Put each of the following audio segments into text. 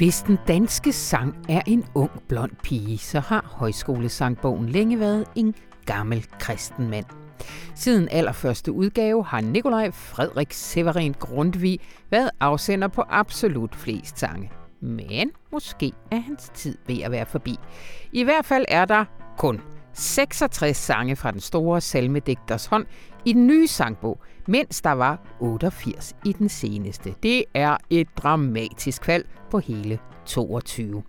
Hvis den danske sang er en ung blond pige, så har højskolesangbogen længe været en gammel kristen mand. Siden allerførste udgave har Nikolaj Frederik Severin Grundtvig været afsender på absolut flest sange. Men måske er hans tid ved at være forbi. I hvert fald er der kun 66 sange fra den store salmedigters hånd i den nye sangbog, mens der var 88 i den seneste. Det er et dramatisk fald på hele 22.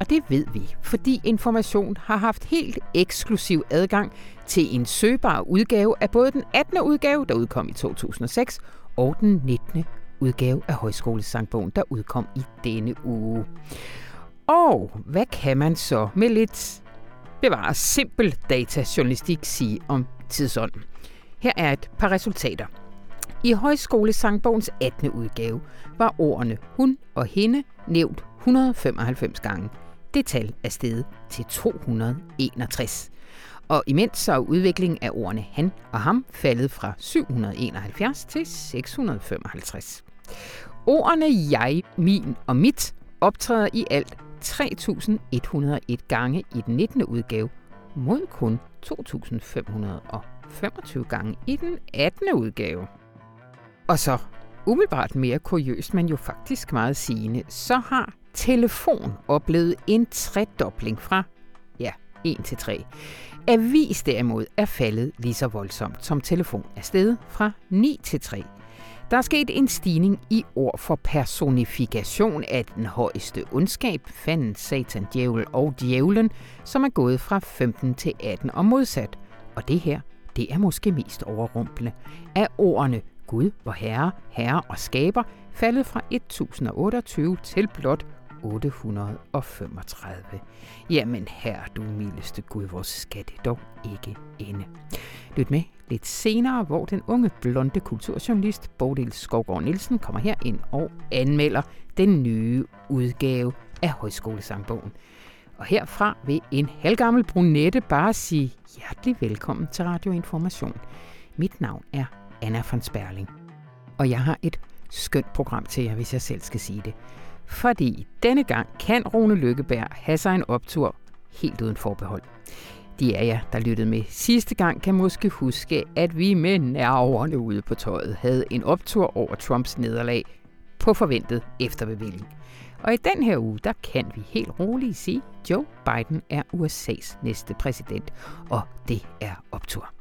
Og det ved vi, fordi Information har haft helt eksklusiv adgang til en søgbar udgave af både den 18. udgave, der udkom i 2006, og den 19. udgave af Højskolesangbogen, der udkom i denne uge. Og hvad kan man så med lidt bevare simpel datajournalistik sige om tidsånden? Her er et par resultater. I Højskolesangbogens 18. udgave var ordene hun og hende nævnt 195 gange. Det tal er steget til 261. Og imens så er udviklingen af ordene han og ham faldet fra 771 til 655. Ordene jeg, min og mit optræder i alt 3101 gange i den 19. udgave, mod kun 2525 gange i den 18. udgave. Og så, umiddelbart mere kuriøst, men jo faktisk meget sigende, så har telefon oplevet en tredobling fra, ja, 1 til 3. Avis derimod er faldet lige så voldsomt som telefon er steget fra 9 til 3. Der er sket en stigning i ord for personifikation af den højeste ondskab, fanden, satan, djævel og djævlen, som er gået fra 15 til 18 og modsat. Og det her, det er måske mest overrumplende. Af ordene Gud, hvor herre, herre og skaber, faldet fra 1028 til blot 835. Jamen her, du mildeste Gud, hvor skal det dog ikke ende. Lyt med lidt senere, hvor den unge blonde kulturjournalist Bodil Skovgaard Nielsen kommer her ind og anmelder den nye udgave af Højskolesangbogen. Og herfra vil en halvgammel brunette bare sige hjertelig velkommen til Radio Information. Mit navn er Anna von Sperling. Og jeg har et skønt program til jer, hvis jeg selv skal sige det. Fordi denne gang kan Rune Lykkeberg have sig en optur helt uden forbehold. De af jer, der lyttede med sidste gang, kan måske huske, at vi med nerverne ude på tøjet havde en optur over Trumps nederlag på forventet efterbevilling. Og i den her uge, der kan vi helt roligt sige, at Joe Biden er USA's næste præsident, og det er optur.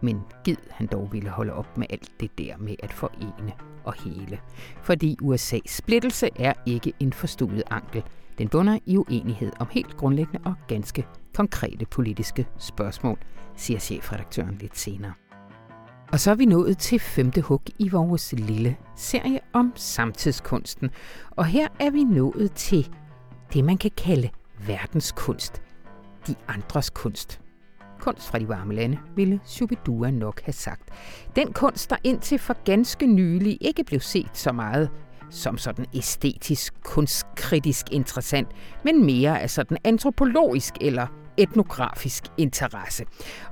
Men gid han dog ville holde op med alt det der med at forene og hele. Fordi USA's splittelse er ikke en forstuet ankel. Den bunder i uenighed om helt grundlæggende og ganske konkrete politiske spørgsmål, siger chefredaktøren lidt senere. Og så er vi nået til femte hug i vores lille serie om samtidskunsten. Og her er vi nået til det, man kan kalde verdenskunst. De andres kunst. Kunst fra de varme lande, ville Shubidua nok have sagt. Den kunst, der indtil for ganske nylig ikke blev set så meget som sådan æstetisk, kunstkritisk interessant, men mere af sådan antropologisk eller etnografisk interesse,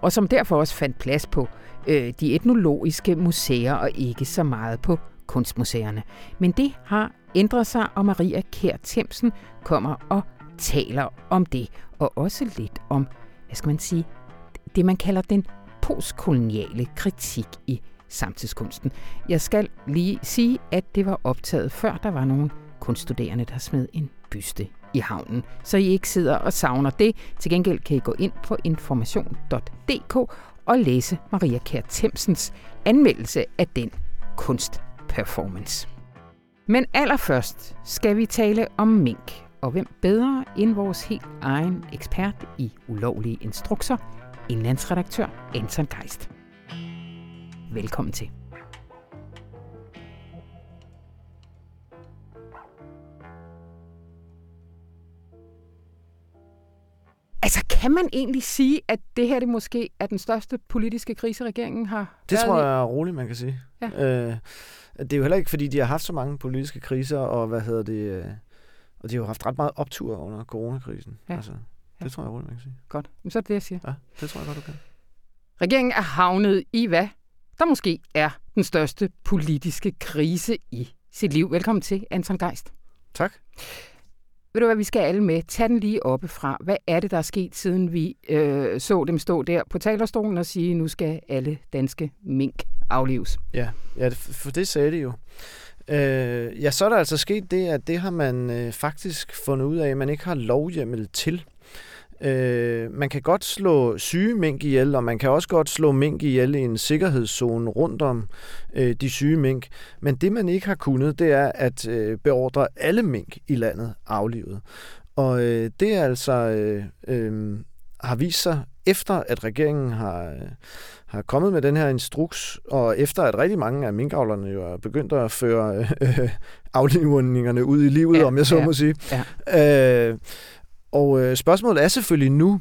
og som derfor også fandt plads på øh, de etnologiske museer og ikke så meget på kunstmuseerne. Men det har ændret sig, og Maria Kær Themsen kommer og taler om det, og også lidt om, hvad skal man sige, det man kalder den postkoloniale kritik i samtidskunsten. Jeg skal lige sige, at det var optaget før der var nogle kunststuderende, der smed en byste i havnen. Så I ikke sidder og savner det. Til gengæld kan I gå ind på information.dk og læse Maria Kær Temsens anmeldelse af den kunstperformance. Men allerførst skal vi tale om mink, og hvem bedre end vores helt egen ekspert i ulovlige instrukser, indlandsredaktør Anton Geist. Velkommen til. Altså, kan man egentlig sige, at det her det måske er den største politiske krise, regeringen har Det tror jeg er roligt, man kan sige. Ja. Øh, det er jo heller ikke, fordi de har haft så mange politiske kriser, og hvad hedder det... Øh, og de har jo haft ret meget optur under coronakrisen. Ja. Altså, det tror jeg roligt, man kan sige. Godt. Men så er det det, jeg siger. Ja, det tror jeg godt, du kan. Regeringen er havnet i hvad? Der måske er den største politiske krise i sit liv. Velkommen til, Anton Geist. Tak. ved du hvad, vi skal alle med. Tag den lige oppe fra. Hvad er det, der er sket, siden vi øh, så dem stå der på talerstolen og sige, nu skal alle danske mink aflives? Ja, ja for det sagde de jo. Øh, ja, så er der altså sket det, at det har man øh, faktisk fundet ud af, at man ikke har lovhjemmel til. Øh, man kan godt slå syge mink ihjel, og man kan også godt slå mink ihjel i en sikkerhedszone rundt om øh, de syge mink. Men det, man ikke har kunnet, det er at øh, beordre alle mink i landet aflivet. Og øh, det er altså øh, øh, har vist sig efter, at regeringen har, øh, har kommet med den her instruks, og efter at rigtig mange af minkavlerne jo er begyndt at føre øh, aflivningerne ud i livet, ja, om jeg så ja, må sige. Ja. Øh, og øh, spørgsmålet er selvfølgelig nu,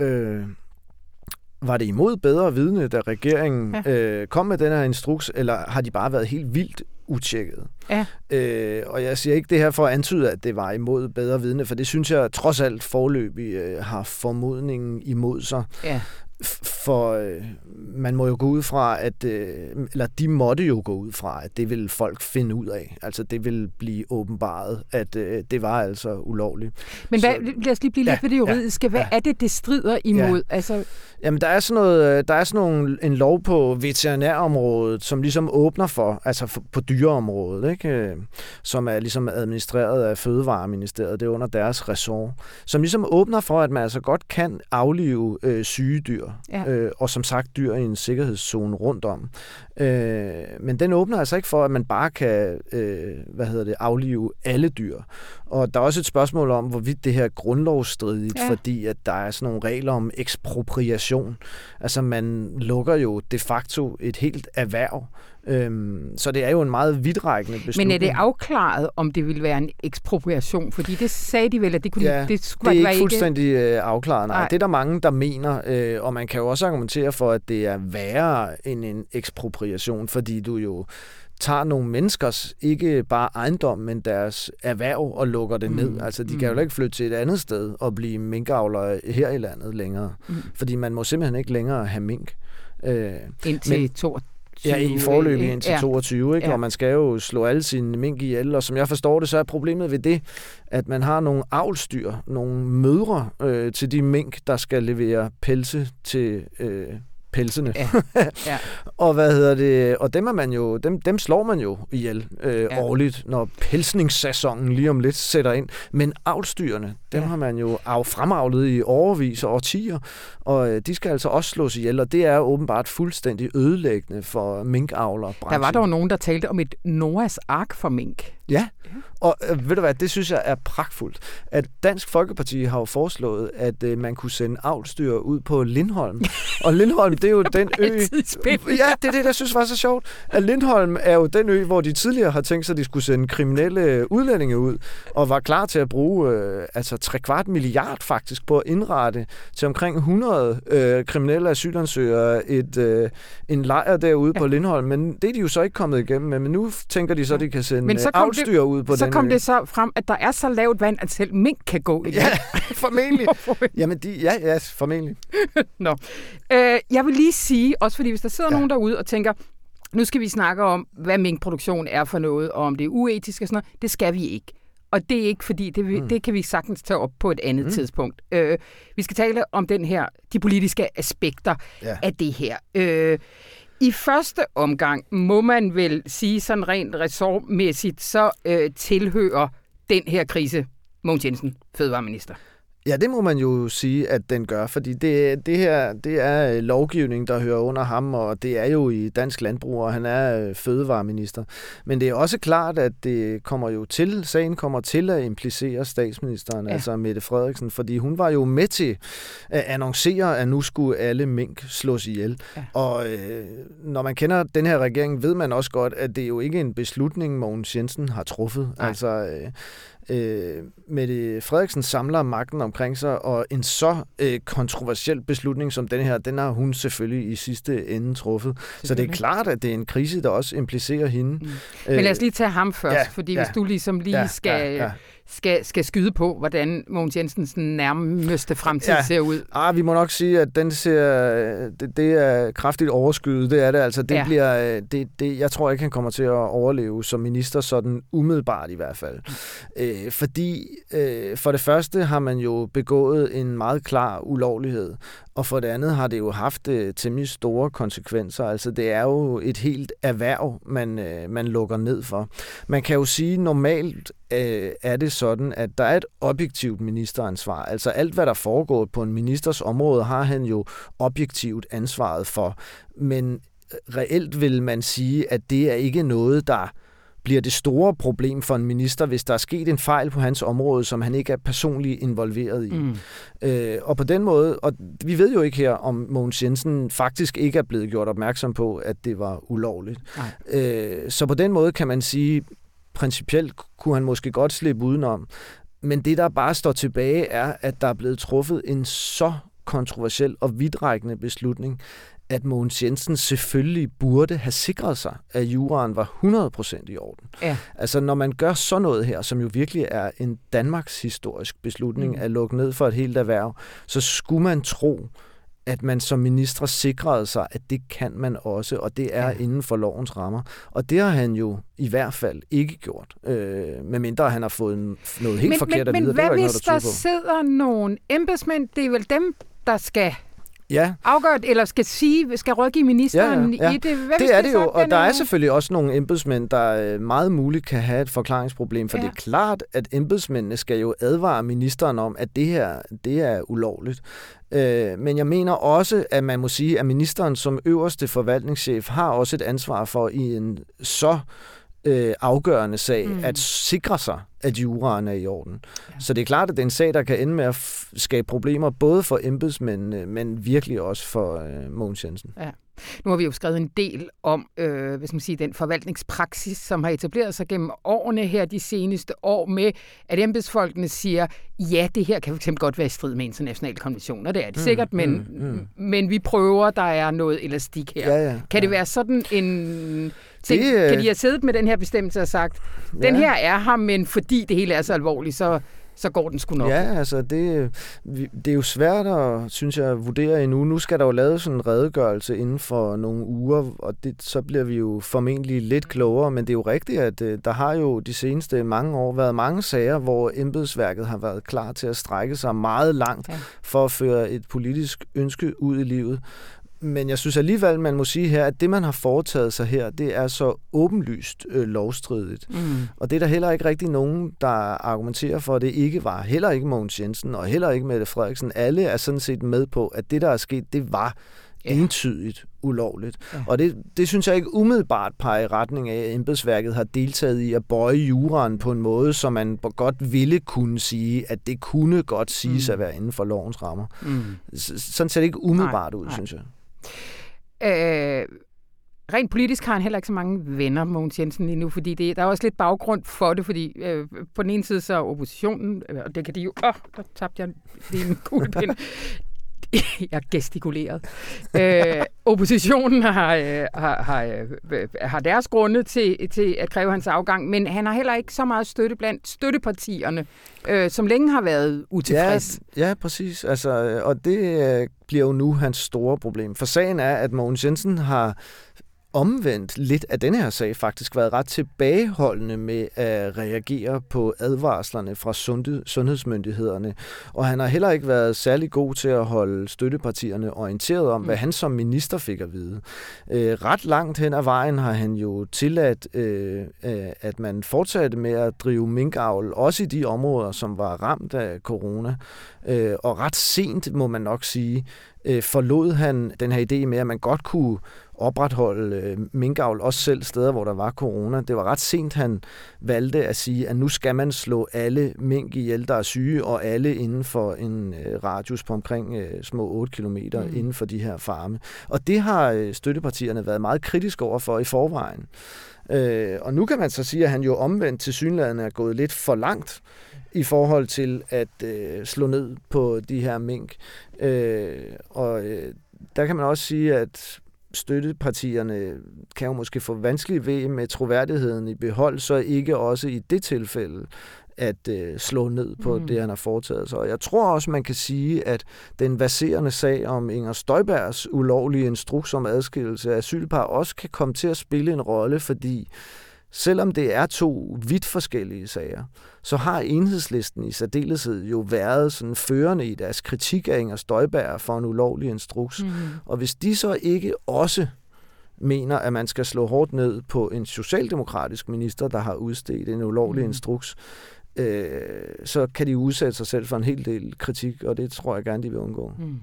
øh, var det imod bedre vidne, da regeringen ja. øh, kom med den her instruks, eller har de bare været helt vildt utjekket? Ja. Øh, og jeg siger ikke det her for at antyde, at det var imod bedre vidne, for det synes jeg trods alt forløbig øh, har formodningen imod sig. Ja for øh, man må jo gå ud fra, at, øh, eller de måtte jo gå ud fra, at det vil folk finde ud af. Altså det vil blive åbenbaret, at øh, det var altså ulovligt. Men hvad, Så, lad os lige blive lidt ja, ved det juridiske. Hvad ja, er det, det strider imod? Ja. Altså... Jamen der er sådan, noget, der er sådan nogle, en lov på veterinærområdet, som ligesom åbner for, altså for, på dyreområdet, ikke? Som er ligesom administreret af Fødevareministeriet, det er under deres ressort, som ligesom åbner for, at man altså godt kan aflive øh, syge dyr ja. øh, og som sagt dyr i en sikkerhedszone rundt om. Øh, men den åbner altså ikke for, at man bare kan øh, hvad hedder det, aflive alle dyr. Og der er også et spørgsmål om, hvorvidt det her er grundlovsstridigt, ja. fordi at der er sådan nogle regler om ekspropriation. Altså man lukker jo de facto et helt erhverv Øhm, så det er jo en meget vidtrækkende beslutning. Men er det afklaret, om det ville være en ekspropriation? Fordi det sagde de vel, at det kunne ja, det skulle det er ikke fuldstændig ikke... Øh, afklaret. Nej. Nej. Det er der mange, der mener, øh, og man kan jo også argumentere for, at det er værre end en ekspropriation, fordi du jo tager nogle menneskers, ikke bare ejendom, men deres erhverv og lukker det mm. ned. Altså, de mm. kan jo ikke flytte til et andet sted og blive minkavlere her i landet længere. Mm. Fordi man må simpelthen ikke længere have mink. Øh, Indtil men, 22. Ja, i forløb indtil ja. 22, ikke? Ja. og man skal jo slå alle sine mink ihjel, og som jeg forstår det, så er problemet ved det, at man har nogle avlstyr, nogle mødre øh, til de mink, der skal levere pelse til øh, pelsene. Ja. ja. og hvad hedder det? Og dem er man jo, dem, dem slår man jo ihjel øh, ja. årligt, når pelsningssæsonen lige om lidt sætter ind. Men avlstyrene, dem ja. har man jo af, fremavlet i overvis og årtier, og øh, de skal altså også slås ihjel, og det er åbenbart fuldstændig ødelæggende for minkavler. Der var dog nogen, der talte om et Noahs ark for mink. Ja, og øh, ved du hvad, det synes jeg er pragtfuldt. At Dansk Folkeparti har jo foreslået, at øh, man kunne sende avlstyr ud på Lindholm. og Lindholm, det er jo den ø... Ja, det er det, jeg synes var så sjovt. At Lindholm er jo den ø, hvor de tidligere har tænkt sig, at de skulle sende kriminelle udlændinge ud, og var klar til at bruge øh, altså 3 kvart milliard faktisk på at indrette til omkring 100 øh, kriminelle asylansøgere et, øh, en lejr derude ja. på Lindholm. Men det er de jo så ikke kommet igennem med. Men nu tænker de så, at de kan sende Men så kom det, ud på så den kom ø. det så frem, at der er så lavt vand, at selv mink kan gå igen. Ja, formentlig. Jamen, de, ja, ja, formentlig. Nå. Øh, jeg vil lige sige, også fordi hvis der sidder ja. nogen derude og tænker, nu skal vi snakke om, hvad minkproduktion er for noget, og om det er uetisk og sådan noget. Det skal vi ikke. Og det er ikke fordi, det, mm. det kan vi sagtens tage op på et andet mm. tidspunkt. Øh, vi skal tale om den her, de politiske aspekter ja. af det her. Øh, i første omgang må man vel sige sådan rent ressortmæssigt, så øh, tilhører den her krise Mogens Jensen, fødevareminister. Ja, det må man jo sige, at den gør, fordi det, det her det er øh, lovgivning, der hører under ham, og det er jo i dansk landbrug, og han er øh, fødevareminister. Men det er også klart, at det kommer jo til, sagen kommer til at implicere statsministeren, ja. altså Mette Frederiksen, fordi hun var jo med til at annoncere, at nu skulle alle mink slås ihjel. Ja. Og øh, når man kender den her regering, ved man også godt, at det er jo ikke en beslutning, Mogens Jensen har truffet. Nej. Altså, øh, øh, Mette Frederiksen samler magten omkring sig, og en så øh, kontroversiel beslutning som den her, den har hun selvfølgelig i sidste ende truffet. Så det er klart, at det er en krise, der også implicerer hende. Mm. Men lad os lige tage ham først, ja, fordi ja, hvis du ligesom lige ja, skal... Ja, ja skal, skal skyde på, hvordan Mogens Jensens nærmeste fremtid ja. ser ud. Ah, vi må nok sige, at den ser, det, det er kraftigt overskyet. Det er det altså. Det ja. bliver, det, det, jeg tror ikke, han kommer til at overleve som minister, sådan umiddelbart i hvert fald. Øh, fordi øh, for det første har man jo begået en meget klar ulovlighed, og for det andet har det jo haft øh, temmelig store konsekvenser. Altså det er jo et helt erhverv, man, øh, man lukker ned for. Man kan jo sige, normalt øh, er det sådan, at der er et objektivt ministeransvar. Altså alt, hvad der foregår på en ministers område, har han jo objektivt ansvaret for. Men reelt vil man sige, at det er ikke noget, der bliver det store problem for en minister, hvis der er sket en fejl på hans område, som han ikke er personligt involveret i. Mm. Øh, og på den måde, og vi ved jo ikke her, om Mogens Jensen faktisk ikke er blevet gjort opmærksom på, at det var ulovligt. Øh, så på den måde kan man sige, principielt kunne han måske godt slippe udenom. Men det, der bare står tilbage, er, at der er blevet truffet en så kontroversiel og vidtrækkende beslutning, at Mogens Jensen selvfølgelig burde have sikret sig, at juraen var 100% i orden. Ja. Altså når man gør sådan noget her, som jo virkelig er en Danmarks historisk beslutning mm. at lukke ned for et helt erhverv, så skulle man tro, at man som minister sikrede sig, at det kan man også, og det er ja. inden for lovens rammer. Og det har han jo i hvert fald ikke gjort, øh, medmindre han har fået noget helt men, forkert men, at vide. Men hvad det hvis der, der sidder nogle embedsmænd, det er vel dem, der skal ja. afgørt, eller skal sige, skal rådgive ministeren ja, ja, ja. i det? Hvad det er det jo, og der er selvfølgelig også nogle embedsmænd, der øh, meget muligt kan have et forklaringsproblem, for ja. det er klart, at embedsmændene skal jo advare ministeren om, at det her, det er ulovligt. Øh, men jeg mener også, at man må sige, at ministeren som øverste forvaltningschef har også et ansvar for i en så øh, afgørende sag mm. at sikre sig, at juraen er i orden. Ja. Så det er klart, at det er en sag, der kan ende med at skabe problemer, både for embedsmændene, men virkelig også for øh, Mogens Jensen. Ja. Nu har vi jo skrevet en del om øh, hvad skal man sige, den forvaltningspraksis, som har etableret sig gennem årene her de seneste år med, at embedsfolkene siger, ja, det her kan fx godt være i strid med internationale konventioner. Det er det mm, sikkert, men, mm, mm. men vi prøver, der er noget elastik her. Ja, ja, kan ja. det være sådan en det, øh... kan de have siddet med den her bestemmelse og sagt, den ja. her er her, men fordi det hele er så alvorligt, så, så går den sgu nok. Ja, altså det, det er jo svært at, synes jeg, vurdere endnu. Nu skal der jo laves sådan en redegørelse inden for nogle uger, og det, så bliver vi jo formentlig lidt klogere, men det er jo rigtigt, at øh, der har jo de seneste mange år været mange sager, hvor embedsværket har været klar til at strække sig meget langt ja. for at føre et politisk ønske ud i livet. Men jeg synes alligevel, man må sige her, at det, man har foretaget sig her, det er så åbenlyst øh, lovstridigt. Mm. Og det er der heller ikke rigtig nogen, der argumenterer for, at det ikke var. Heller ikke Mogens Jensen, og heller ikke Mette Frederiksen. Alle er sådan set med på, at det, der er sket, det var ja. entydigt ulovligt. Ja. Og det, det synes jeg ikke umiddelbart peger i retning af, at embedsværket har deltaget i at bøje juraen på en måde, som man godt ville kunne sige, at det kunne godt siges mm. at være inden for lovens rammer. Mm. Sådan ser det ikke umiddelbart nej, ud, nej. synes jeg. Øh, rent politisk har han heller ikke så mange venner, Mogens Jensen, lige nu, fordi det, der er også lidt baggrund for det, fordi øh, på den ene side så er oppositionen, øh, og det kan de jo... Åh, oh, der tabte jeg lige en kuglepind. jeg gestikuleret. øh, oppositionen har, øh, har, har, øh, har deres grunde til, til at kræve hans afgang, men han har heller ikke så meget støtte blandt støttepartierne, øh, som længe har været utilfreds. Ja, ja præcis. Altså, øh, og det øh, bliver jo nu hans store problem. For sagen er, at Mogens Jensen har omvendt lidt af denne her sag faktisk været ret tilbageholdende med at reagere på advarslerne fra sundhedsmyndighederne. Og han har heller ikke været særlig god til at holde støttepartierne orienteret om, hvad mm. han som minister fik at vide. Øh, ret langt hen ad vejen har han jo tilladt, øh, øh, at man fortsatte med at drive minkavl, også i de områder, som var ramt af corona. og ret sent, må man nok sige, forlod han den her idé med, at man godt kunne opretholde øh, minkavl, også selv steder, hvor der var corona. Det var ret sent, han valgte at sige, at nu skal man slå alle mink ihjel, der er syge, og alle inden for en øh, radius på omkring øh, små 8 km mm. inden for de her farme. Og det har øh, støttepartierne været meget kritiske over for i forvejen. Øh, og nu kan man så sige, at han jo omvendt til synligheden er gået lidt for langt i forhold til at øh, slå ned på de her mink. Øh, og øh, der kan man også sige, at støttepartierne kan jo måske få vanskeligt ved med troværdigheden i behold, så ikke også i det tilfælde at øh, slå ned på mm. det, han har foretaget sig. Og jeg tror også, man kan sige, at den baserende sag om Inger Støjbergs ulovlige instruks om adskillelse af asylpar også kan komme til at spille en rolle, fordi selvom det er to vidt forskellige sager, så har enhedslisten i særdeleshed jo været sådan førende i deres kritik af Inger Støjberg for en ulovlig instruks. Mm. Og hvis de så ikke også mener, at man skal slå hårdt ned på en socialdemokratisk minister, der har udstedt en ulovlig mm. instruks, øh, så kan de udsætte sig selv for en hel del kritik, og det tror jeg gerne, de vil undgå. Mm.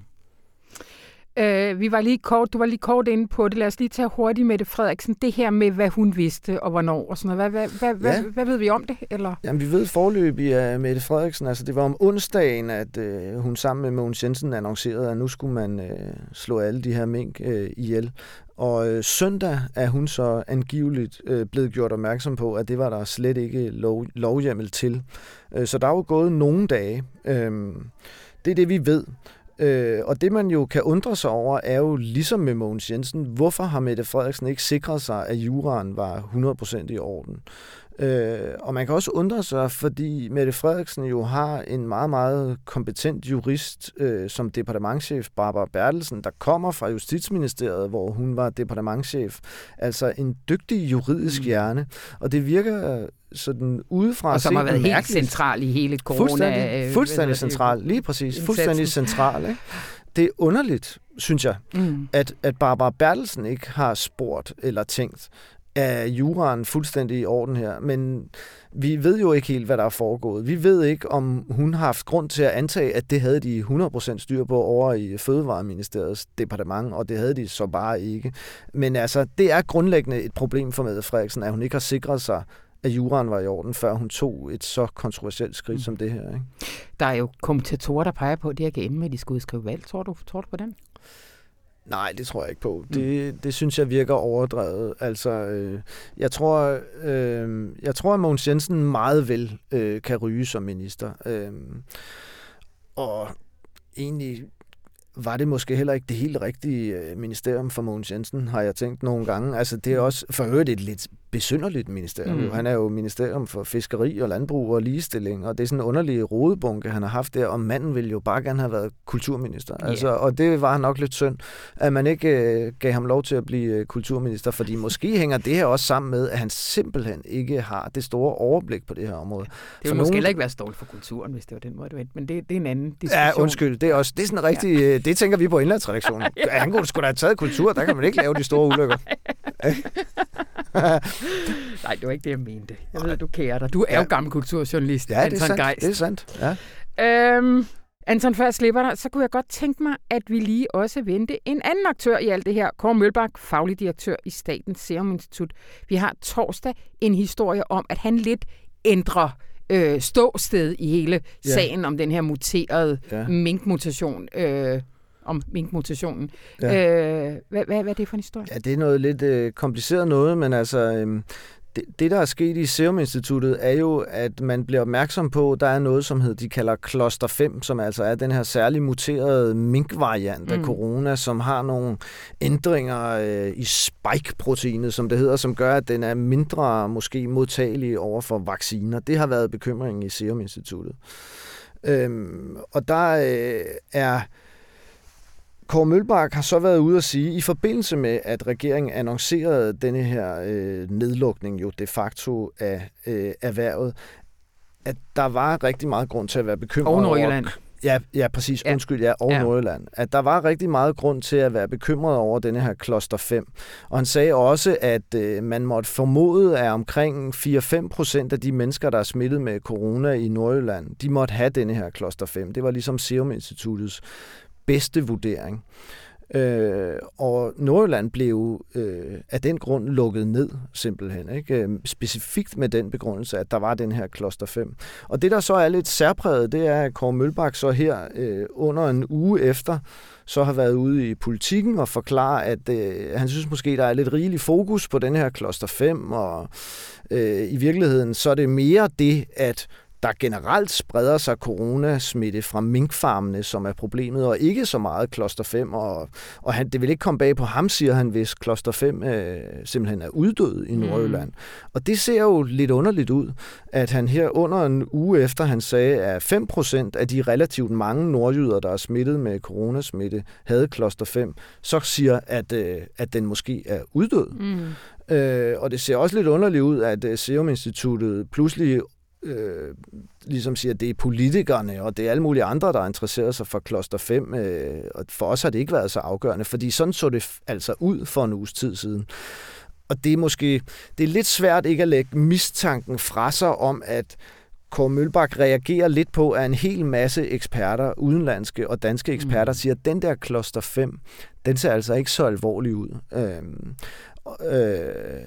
Øh, vi var lige kort, du var lige kort inde på det. Lad os lige tage hurtigt med det, Frederiksen. Det her med, hvad hun vidste og hvornår og sådan noget. Hvad, hvad, hvad, ja. hvad, hvad ved vi om det? Eller? Jamen, vi ved forløbig af Mette Frederiksen. Altså, det var om onsdagen, at øh, hun sammen med Mogens Jensen annoncerede, at nu skulle man øh, slå alle de her mink øh, ihjel. Og øh, søndag er hun så angiveligt øh, blevet gjort opmærksom på, at det var der slet ikke lov, lovhjemmel til. Øh, så der er jo gået nogle dage. Øh, det er det, vi ved. Øh, og det, man jo kan undre sig over, er jo ligesom med Mogens Jensen, hvorfor har Mette Frederiksen ikke sikret sig, at juraen var 100% i orden? Øh, og man kan også undre sig, fordi Mette Frederiksen jo har en meget, meget kompetent jurist øh, som departementchef, Barbara Bertelsen, der kommer fra Justitsministeriet, hvor hun var departementchef. Altså en dygtig juridisk mm. hjerne. Og det virker sådan udefra Og som har været helt central i hele corona. Fuldstændig, øh, fuldstændig central, lige præcis. Fuldstændig central. Ikke? Det er underligt, synes jeg, mm. at, at Barbara Bertelsen ikke har spurgt eller tænkt, er juraen fuldstændig i orden her, men vi ved jo ikke helt, hvad der er foregået. Vi ved ikke, om hun har haft grund til at antage, at det havde de 100% styr på over i Fødevareministeriets departement, og det havde de så bare ikke. Men altså, det er grundlæggende et problem for Mette Frederiksen, at hun ikke har sikret sig at juraen var i orden, før hun tog et så kontroversielt skridt mm. som det her. Ikke? Der er jo kommentatorer, der peger på, at det her med, de skal udskrive valg. Tror du, tror du på den? Nej, det tror jeg ikke på. Mm. Det, det synes jeg virker overdrevet. Altså, øh, jeg tror, øh, jeg tror, at Mogens Jensen meget vel øh, kan ryge som minister. Øh, og egentlig var det måske heller ikke det helt rigtige øh, ministerium for Mogens Jensen, har jeg tænkt nogle gange. Altså, det er også for øvrigt et lidt besynderligt ministerium. Mm. Han er jo ministerium for fiskeri og landbrug og ligestilling, og det er sådan en underlig rodebunke, han har haft der, og manden ville jo bare gerne have været kulturminister. Yeah. Altså, og det var nok lidt synd, at man ikke øh, gav ham lov til at blive øh, kulturminister, fordi måske hænger det her også sammen med, at han simpelthen ikke har det store overblik på det her område. Det ville måske nogen... heller ikke være stolt for kulturen, hvis det var den måde, det var. Men det, det er en anden diskussion. Ja, undskyld. Det er, også, det er sådan rigtig... Ja. Det tænker vi på indlandsredaktionen. ja. Han kunne sgu da have taget kultur, der kan man ikke lave de store ulykker. Nej, det var ikke det, jeg mente. Jeg ved, du kærer dig. Du er ja. jo gammel kulturjournalist, ja, det er sandt. Geist. det er sandt. Ja. Øhm, Anton, før jeg slipper dig, så kunne jeg godt tænke mig, at vi lige også vente en anden aktør i alt det her. Kåre Mølbak, faglig direktør i Statens Serum Institut. Vi har torsdag en historie om, at han lidt ændrer øh, ståsted i hele ja. sagen om den her muterede ja. minkmutation. Øh, om minkmutationen. Ja. Øh, hvad, hvad, hvad er det for en historie? Ja, det er noget lidt øh, kompliceret noget, men altså... Øh, det, det, der er sket i Serum Instituttet, er jo, at man bliver opmærksom på, at der er noget, som hedder, de kalder Cluster 5, som altså er den her særlig muterede minkvariant af mm. corona, som har nogle ændringer øh, i spike-proteinet, som det hedder, som gør, at den er mindre måske modtagelig over for vacciner. Det har været bekymringen i Serum Instituttet. Øhm, og der øh, er Kåre Mølbak har så været ude at sige, i forbindelse med, at regeringen annoncerede denne her øh, nedlukning jo de facto af øh, erhvervet, at der var rigtig meget grund til at være bekymret og Nordjylland. over... Ja, ja, præcis. Ja. Undskyld, ja, og ja. Nordjylland. At der var rigtig meget grund til at være bekymret over denne her kloster 5. Og han sagde også, at øh, man måtte formode, at omkring 4-5 procent af de mennesker, der er smittet med corona i Nordjylland, de måtte have denne her kloster 5. Det var ligesom Serum Instituttets bedste vurdering. Øh, og Nordjylland blev øh, af den grund lukket ned, simpelthen. Ikke? Øh, specifikt med den begrundelse, at der var den her kloster 5. Og det, der så er lidt særpræget, det er, at Kåre Mølbak så her øh, under en uge efter, så har været ude i politikken og forklare, at øh, han synes måske, der er lidt rigelig fokus på den her kloster 5, og øh, i virkeligheden så er det mere det, at der generelt spreder sig coronasmitte fra minkfarmene, som er problemet, og ikke så meget kloster 5. Og, og han, det vil ikke komme bag på ham, siger han, hvis kloster 5 øh, simpelthen er uddød i Nordjylland. Mm. Og det ser jo lidt underligt ud, at han her under en uge efter, han sagde, at 5% af de relativt mange nordjyder, der er smittet med coronasmitte, havde kloster 5, så siger, at, øh, at den måske er uddød. Mm. Øh, og det ser også lidt underligt ud, at øh, Serum Instituttet pludselig øh, ligesom siger, at det er politikerne, og det er alle mulige andre, der interesserer sig for kloster 5. Øh, og for os har det ikke været så afgørende, fordi sådan så det altså ud for en uges tid siden. Og det er måske det er lidt svært ikke at lægge mistanken fra sig om, at Kåre Mølbak reagerer lidt på, at en hel masse eksperter, udenlandske og danske eksperter, mm. siger, at den der kloster 5, den ser altså ikke så alvorlig ud. Øhm, øh,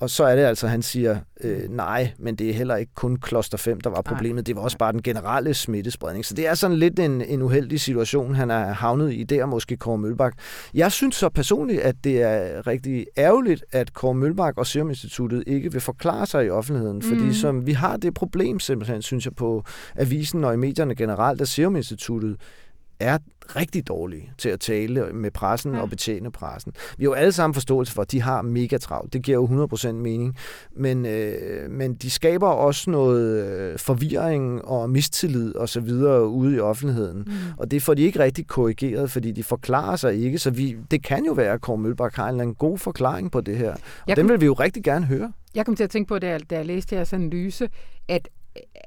og så er det altså, han siger, øh, nej, men det er heller ikke kun kloster 5, der var problemet. Det var også bare den generelle smittespredning. Så det er sådan lidt en, en uheldig situation, han er havnet i der, måske Kåre Mølbak. Jeg synes så personligt, at det er rigtig ærgerligt, at Kåre Mølbak og Serum Instituttet ikke vil forklare sig i offentligheden, fordi mm. som vi har det problem simpelthen, synes jeg, på avisen og i medierne generelt, at Serum Instituttet er rigtig dårlige til at tale med pressen ja. og betjene pressen. Vi har jo alle sammen forståelse for, at de har mega travlt. Det giver jo 100% mening. Men, øh, men de skaber også noget øh, forvirring og mistillid og så videre ude i offentligheden. Mm. Og det får de ikke rigtig korrigeret, fordi de forklarer sig ikke. Så vi, det kan jo være, at Kåre Mølbak har en god forklaring på det her. Og jeg den vil vi jo rigtig gerne høre. Jeg kom til at tænke på, da jeg, da jeg læste jeres analyse, at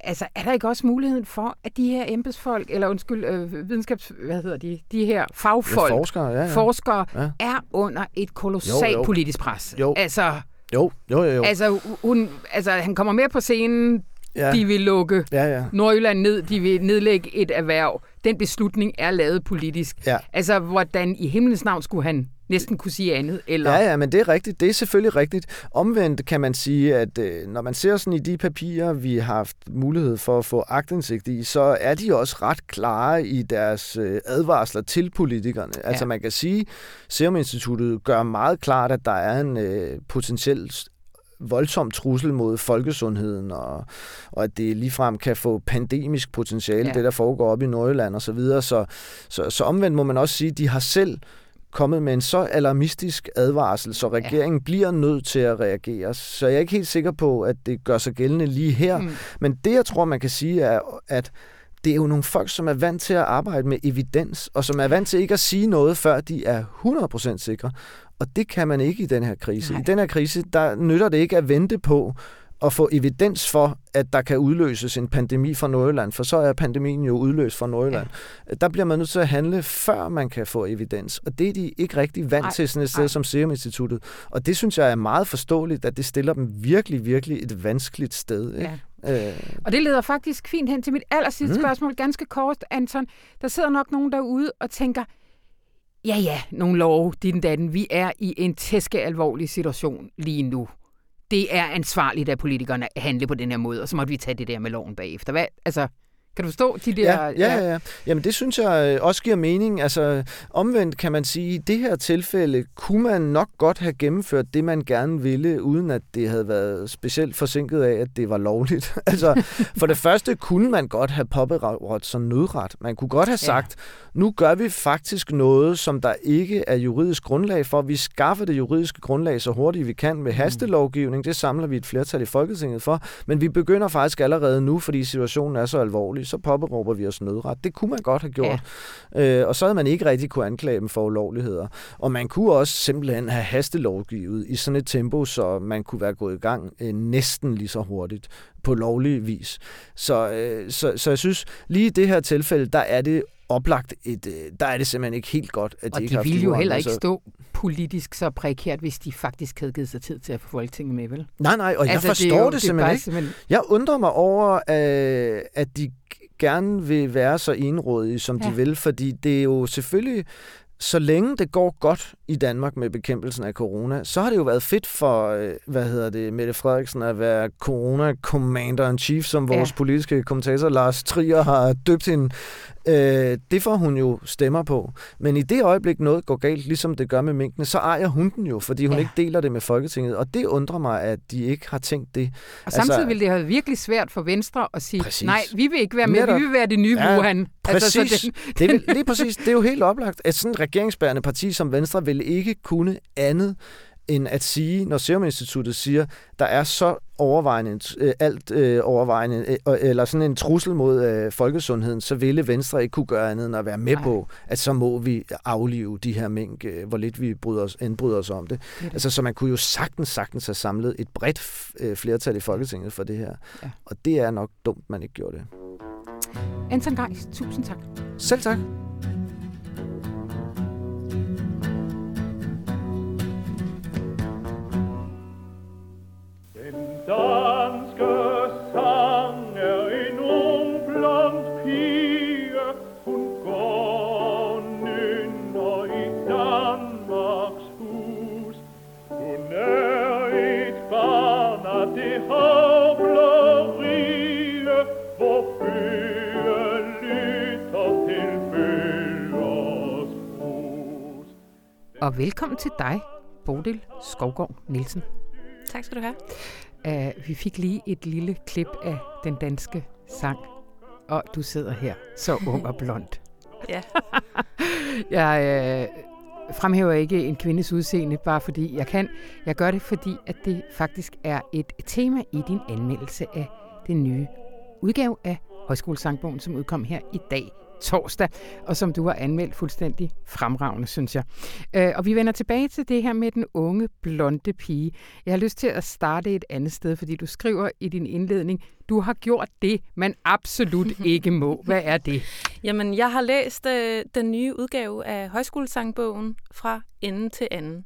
altså, er der ikke også muligheden for, at de her embedsfolk, eller undskyld, øh, videnskabs... Hvad hedder de? De her fagfolk, ja, forskere, ja, ja. forskere ja. er under et kolossalt politisk pres. Jo. Altså, jo, jo, jo, jo. Altså, hun, altså, han kommer mere på scenen, ja. de vil lukke ja, ja. Nordjylland ned, de vil nedlægge et erhverv. Den beslutning er lavet politisk. Ja. Altså, hvordan i himlens navn skulle han næsten kunne sige andet. Eller... Ja, ja, men det er rigtigt. Det er selvfølgelig rigtigt. Omvendt kan man sige, at øh, når man ser sådan i de papirer, vi har haft mulighed for at få agtindsigt i, så er de også ret klare i deres øh, advarsler til politikerne. Ja. Altså man kan sige, at Serum Instituttet gør meget klart, at der er en øh, potentiel voldsom trussel mod folkesundheden, og, og at det ligefrem kan få pandemisk potentiale, ja. det der foregår op i Nordjylland osv. Så, videre. så, så, så omvendt må man også sige, at de har selv kommet med en så alarmistisk advarsel, så regeringen ja. bliver nødt til at reagere. Så jeg er ikke helt sikker på, at det gør sig gældende lige her. Mm. Men det, jeg tror, man kan sige, er, at det er jo nogle folk, som er vant til at arbejde med evidens, og som er vant til ikke at sige noget, før de er 100% sikre. Og det kan man ikke i den her krise. Nej. I den her krise, der nytter det ikke at vente på, at få evidens for, at der kan udløses en pandemi fra Nordjylland, for så er pandemien jo udløst fra Nordjylland. Ja. Der bliver man nødt til at handle, før man kan få evidens. Og det er de ikke rigtig vant Ej. til sådan et sted Ej. som Serum Instituttet. Og det synes jeg er meget forståeligt, at det stiller dem virkelig, virkelig et vanskeligt sted. Ikke? Ja. Øh. Og det leder faktisk fint hen til mit aller sidste mm. spørgsmål, ganske kort, Anton. Der sidder nok nogen derude og tænker, ja ja, nogle lov, din datten, vi er i en tæske alvorlig situation lige nu det er ansvarligt af politikerne at handle på den her måde, og så måtte vi tage det der med loven bagefter. Hvad, altså, kan du forstå de der... Ja, ja, ja. ja. Jamen det synes jeg øh, også giver mening. Altså omvendt kan man sige, at i det her tilfælde kunne man nok godt have gennemført det, man gerne ville, uden at det havde været specielt forsinket af, at det var lovligt. altså for det første kunne man godt have påberådt som nødret. Man kunne godt have sagt, ja. Nu gør vi faktisk noget, som der ikke er juridisk grundlag for. Vi skaffer det juridiske grundlag så hurtigt vi kan med mm. hastelovgivning. Det samler vi et flertal i Folketinget for. Men vi begynder faktisk allerede nu, fordi situationen er så alvorlig så påberåber vi os nødret. Det kunne man godt have gjort. Ja. Øh, og så havde man ikke rigtig kunne anklage dem for ulovligheder. Og man kunne også simpelthen have hastelovgivet i sådan et tempo, så man kunne være gået i gang øh, næsten lige så hurtigt på lovlig vis. Så, øh, så, så jeg synes, lige i det her tilfælde, der er det oplagt et, øh, der er det simpelthen ikke helt godt, at de og ikke de ville jo heller ikke stå politisk så prekært, hvis de faktisk havde givet sig tid til at få Folketinget med, vel? Nej, nej, og jeg altså, forstår det, jo, det simpelthen det ikke. Simpelthen... Jeg undrer mig over, øh, at de gerne vil være så enrådige, som ja. de vil, fordi det er jo selvfølgelig så længe det går godt i Danmark med bekæmpelsen af corona, så har det jo været fedt for, øh, hvad hedder det, Mette Frederiksen at være corona commander in chief, som vores ja. politiske kommentator Lars Trier har døbt hende. Øh, det får hun jo stemmer på. Men i det øjeblik noget går galt, ligesom det gør med minkene, så ejer hun den jo, fordi hun ja. ikke deler det med Folketinget. Og det undrer mig, at de ikke har tænkt det. Og altså, samtidig vil det have virkelig svært for Venstre at sige, præcis. nej, vi vil ikke være med, Netop. vi vil være det nye ja, Wuhan. Præcis. Altså, så det... det er, lige præcis. Det er jo helt oplagt, at sådan et regeringsbærende parti som Venstre vil ikke kunne andet end at sige, når Serum Instituttet siger, der er så overvejende, øh, alt øh, overvejende, øh, eller sådan en trussel mod øh, folkesundheden, så ville Venstre ikke kunne gøre andet end at være med Nej. på, at så må vi aflive de her mink, øh, hvor lidt vi bryder os, indbryder os om det. det. Altså, så man kunne jo sagtens, sagtens have samlet et bredt øh, flertal i Folketinget for det her. Ja. Og det er nok dumt, man ikke gjorde det. Anton Geis, tusind tak. Selv tak. Og velkommen til dig, Bodil Skovgaard Nielsen. Tak skal du have. Uh, vi fik lige et lille klip af den danske sang, og du sidder her, så ung og blond. ja. jeg uh, fremhæver ikke en kvindes udseende, bare fordi jeg kan. Jeg gør det, fordi at det faktisk er et tema i din anmeldelse af den nye udgave af Højskolesangbogen, som udkom her i dag torsdag, og som du har anmeldt fuldstændig fremragende, synes jeg. Øh, og vi vender tilbage til det her med den unge, blonde pige. Jeg har lyst til at starte et andet sted, fordi du skriver i din indledning, du har gjort det, man absolut ikke må. Hvad er det? Jamen, jeg har læst øh, den nye udgave af Højskolesangbogen fra ende til anden.